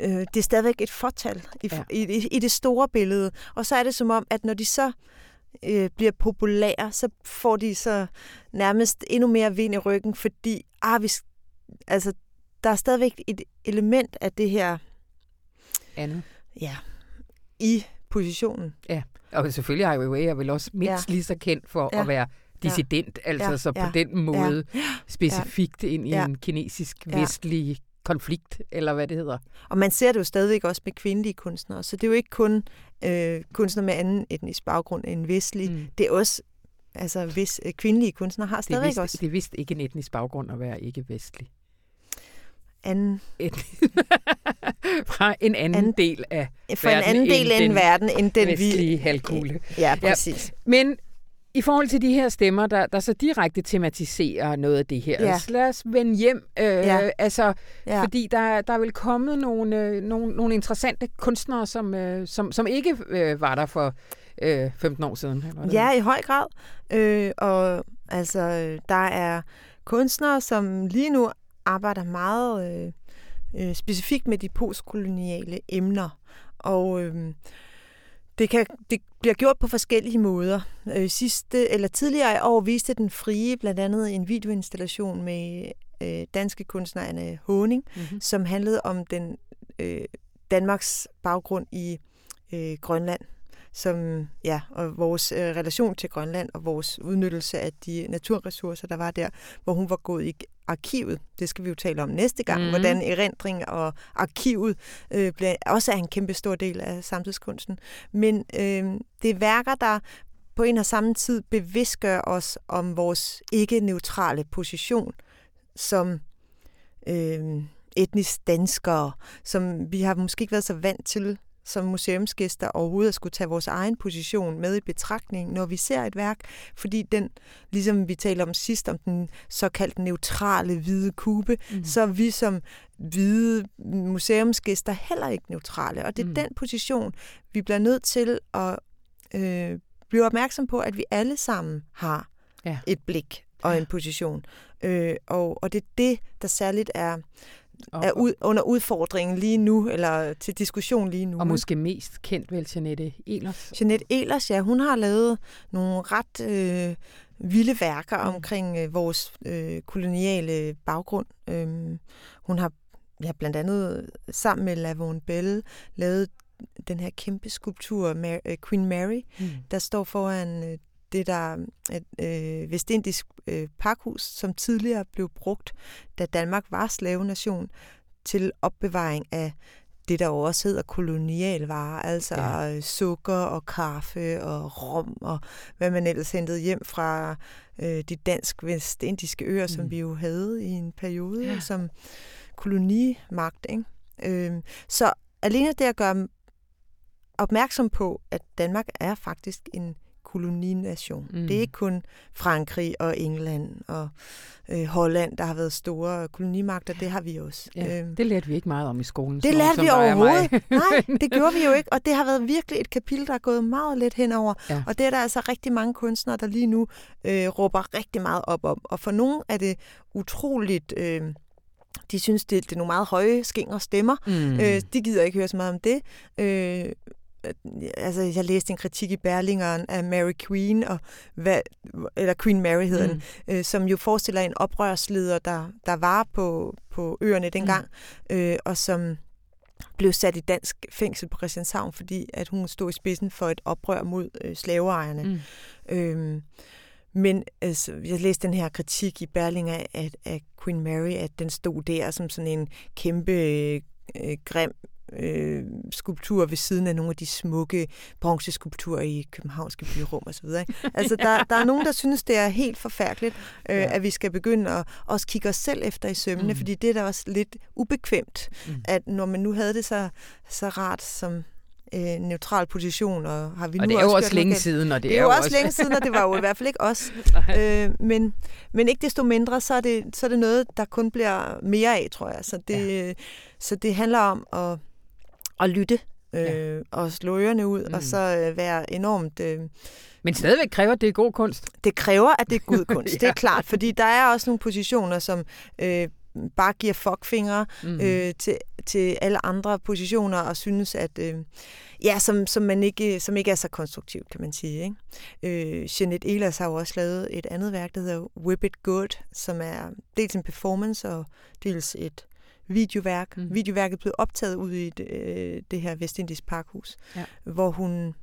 øh, det er stadigvæk et fortal i, Ja. i, i, i det store billede. Og så er det som om, at når de så øh, bliver populære, så får de så nærmest endnu mere vind i ryggen, fordi ah, vi, altså, der er stadigvæk et element af det her Andet. ja, i positionen. Og selvfølgelig Ai Weiwei er vel også mindst ja. Ja. lige så kendt for ja. Ja. at være dissident, ja. altså Ja. så på Ja. den måde specifikt ind i Ja. en kinesisk Ja. vestlig konflikt, eller hvad det hedder. Og man ser det jo stadigvæk også med kvindelige kunstnere, så det er jo ikke kun øh, kunstnere med anden etnisk baggrund end vestlig. Mm. Det er også, altså hvis øh, kvindelige kunstnere har Det stadigvæk vist, også det er vist ikke en etnisk baggrund at være ikke-vestlig. Anden, Et- Fra en anden, anden del af en Verden anden del end en den verden, end den vestlige vi... halvkugle. Ja, præcis. Men i forhold til de her stemmer, der, der så direkte tematiserer noget af det her, Ja. så lad os vende hjem. Øh, Ja. Altså, Ja. Fordi der, der er vel kommet nogle, øh, nogle, nogle interessante kunstnere, som, øh, som, som ikke øh, var der for øh, 15 år siden. Eller? Ja, i høj grad. Øh, og altså, øh, der er kunstnere, som lige nu arbejder meget øh, øh, specifikt med de postkoloniale emner. Og øh, det, kan, det bliver gjort på forskellige måder. Øh, sidste, eller tidligere i år viste den frie blandt andet en videoinstallation med øh, danske kunstner Anne Honing, Mm-hmm. som handlede om den øh, Danmarks baggrund i øh, Grønland, som ja, og vores øh, relation til Grønland og vores udnyttelse af de naturressourcer, der var der, hvor hun var gået i arkivet. Det skal vi jo tale om næste gang, mm. hvordan erindring og arkivet øh, bliver, også er en kæmpe stor del af samtidskunsten. Men øh, det er værker, der på en og samme tid bevidstgør os om vores ikke-neutrale position som øh, etnisk danskere, som vi har måske ikke været så vant til som museumsgæster overhovedet at skulle tage vores egen position med i betragtning, når vi ser et værk, fordi den, ligesom vi talte om sidst, om den såkaldt neutrale hvide kube, Mm. så er vi som hvide museumsgæster heller ikke neutrale. Og det er Mm. den position, vi bliver nødt til at øh, blive opmærksom på, at vi alle sammen har Ja. et blik og en position. Øh, og, og det er det, der særligt er, og, er ud, under udfordringen lige nu, eller til diskussion lige nu. og måske mest kendt vel Jeanette Elers. Jeanette Elers, ja, hun har lavet nogle ret øh, vilde værker Mm. omkring øh, vores øh, koloniale baggrund. Øhm, hun har ja, blandt andet sammen med Lavon Bell lavet den her kæmpe skulptur, Mar- øh, Queen Mary, Mm. der står foran øh, det der et øh, vestindisk øh, pakhus, som tidligere blev brugt, da Danmark var slavenation, til opbevaring af det, der jo også hedder kolonialvarer, altså Ja. ja. sukker og kaffe og rom og hvad man ellers hentede hjem fra øh, de dansk-vestindiske øer, mm. Som vi jo havde i en periode ja. som kolonimagt. Ikke? Øh, så alene det at gøre opmærksom på, at Danmark er faktisk en kolonination. Mm. Det er ikke kun Frankrig og England og øh, Holland, der har været store kolonimagter. Det har vi også. Ja, Øhm, det lærte vi ikke meget om i skolen. det lærte vi overhovedet. Nej, det gjorde vi jo ikke. Og det har været virkelig et kapitel, der er gået meget let henover. Ja. Og det er der altså rigtig mange kunstnere, der lige nu øh, råber rigtig meget op om. Og for nogle er det utroligt... Øh, de synes, det, det er nogle meget høje skinger stemmer. Mm. Mm. Øh, de gider ikke høre så meget om det. Øh, altså, jeg læste en kritik i Berlingeren af Mary Queen, og hvad, eller Queen Mary hedder mm. den, øh, som jo forestiller en oprørsleder, der, der var på, på øerne dengang, mm. øh, og som blev sat i dansk fængsel på Christianshavn, fordi at hun stod i spidsen for et oprør mod øh, slaveejerne. Mm. Øhm, men altså, jeg læste den her kritik i Berlinger af, af Queen Mary, at den stod der som sådan en kæmpe øh, grim øh, skulptur ved siden af nogle af de smukke bronzeskulpturer i københavnske byrum osv. Altså, der, der er nogen, der synes, det er helt forfærdeligt, øh, Ja. at vi skal begynde at også kigge os selv efter i sømmene, Mm. fordi det er da også lidt ubekvemt, Mm. at når man nu havde det så, så rart som øh, neutral position, og har vi Og nu det er jo også også længe noget siden, og det, Det er jo også længe siden, og det var jo i hvert fald ikke os. Øh, men, men ikke desto mindre, så er, det, så er det noget, der kun bliver mere af, tror jeg. Så det, ja. så det handler om at, at lytte øh, Ja. og slå ørerne ud, mm. Og så øh, være enormt... Øh, Men stadigvæk kræver det god kunst. det kræver, at det er god kunst, ja. det er klart, fordi der er også nogle positioner, som øh, bare giver fuckfingre Mm. øh, til, til alle andre positioner og synes, at øh, ja, som, som, man ikke, som ikke er så konstruktivt, kan man sige. Ikke? Øh, Jeanette Ehlers har jo også lavet et andet værk, der hedder Whip It Good, som er dels en performance og dels et videoværk. Mm. Videoværket blev optaget ud i det, øh, det her Vestindies Parkhus, Ja. hvor hun...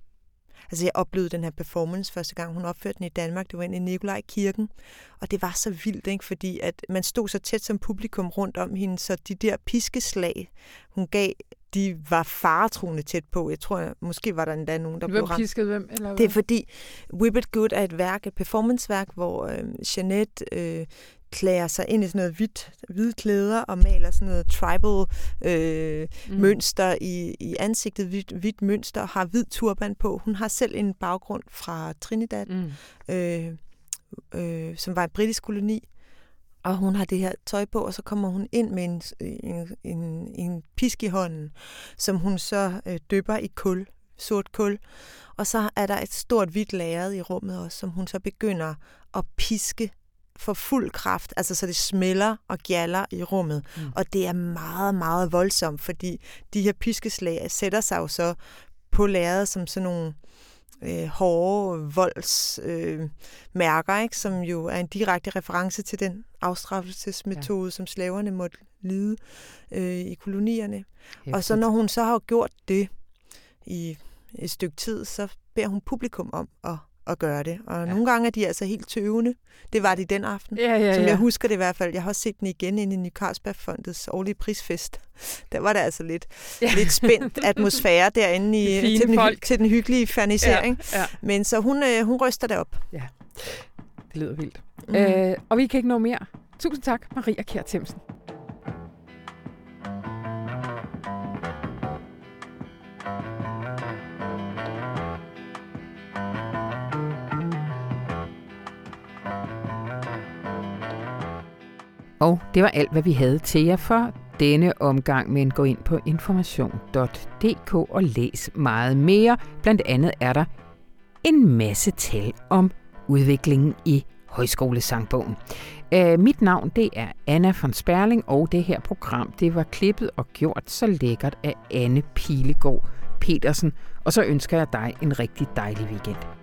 Altså, jeg oplevede den her performance første gang, hun opførte den i Danmark. Det var inde i Nikolaj Kirken. Og det var så vildt, ikke? fordi at man stod så tæt som publikum rundt om hende, så de der piskeslag, hun gav, de var faretruende tæt på. Jeg tror, måske var der endda nogen, der blev Hvem ramt. piskede hvem? Eller Det er hvad? fordi Whip It Good er et værk, et performanceværk, hvor øh, Jeanette øh, klæder sig ind i sådan noget hvidt, hvide klæder og maler sådan noget tribal øh, mm. mønster i, i ansigtet, hvidt, hvidt mønster, har hvid turban på. Hun har selv en baggrund fra Trinidad, Mm. øh, øh, som var en britisk koloni. Og hun har det her tøj på, og så kommer hun ind med en, en, en, en pisk i hånden, som hun så øh, dypper i kul, sort kul. Og så er der et stort hvidt lærred i rummet også, som hun så begynder at piske for fuld kraft, altså så det smelter og gjaller i rummet. Mm. Og det er meget, meget voldsomt, fordi de her piskeslag sætter sig jo så på lærredet som sådan nogle øh, hårde voldsmærker, øh, mærker, ikke? som jo er en direkte reference til den afstraffelsesmetode, ja. som slaverne måtte lide øh, i kolonierne. Og så når hun så har gjort det i et stykke tid, så beder hun publikum om at, at gøre det. Og Ja. ja. nogle gange er de altså helt tøvende. Det var de den aften. Ja, ja, Som ja. jeg husker det i hvert fald. Jeg har også set den igen inde i Ny Carlsbergfondets årlige prisfest. Der var der altså lidt, Ja. ja. lidt spændt atmosfære derinde De i, til, den, folk. til den hyggelige fernisering. ja. Men så hun, øh, hun ryster det op. Det lyder vildt. Mm. Øh, og vi kan ikke nå mere. Tusind tak, Maria Kjær Themsen. Og det var alt, hvad vi havde til jer for denne omgang, men gå ind på information.dk og læs meget mere. Blandt andet er der en masse tal om udviklingen i Højskolesangbogen. Uh, mit navn det er Anna von Sperling, og det her program det var klippet og gjort så lækkert af Anne Pilegaard Petersen. Og så ønsker jeg dig en rigtig dejlig weekend.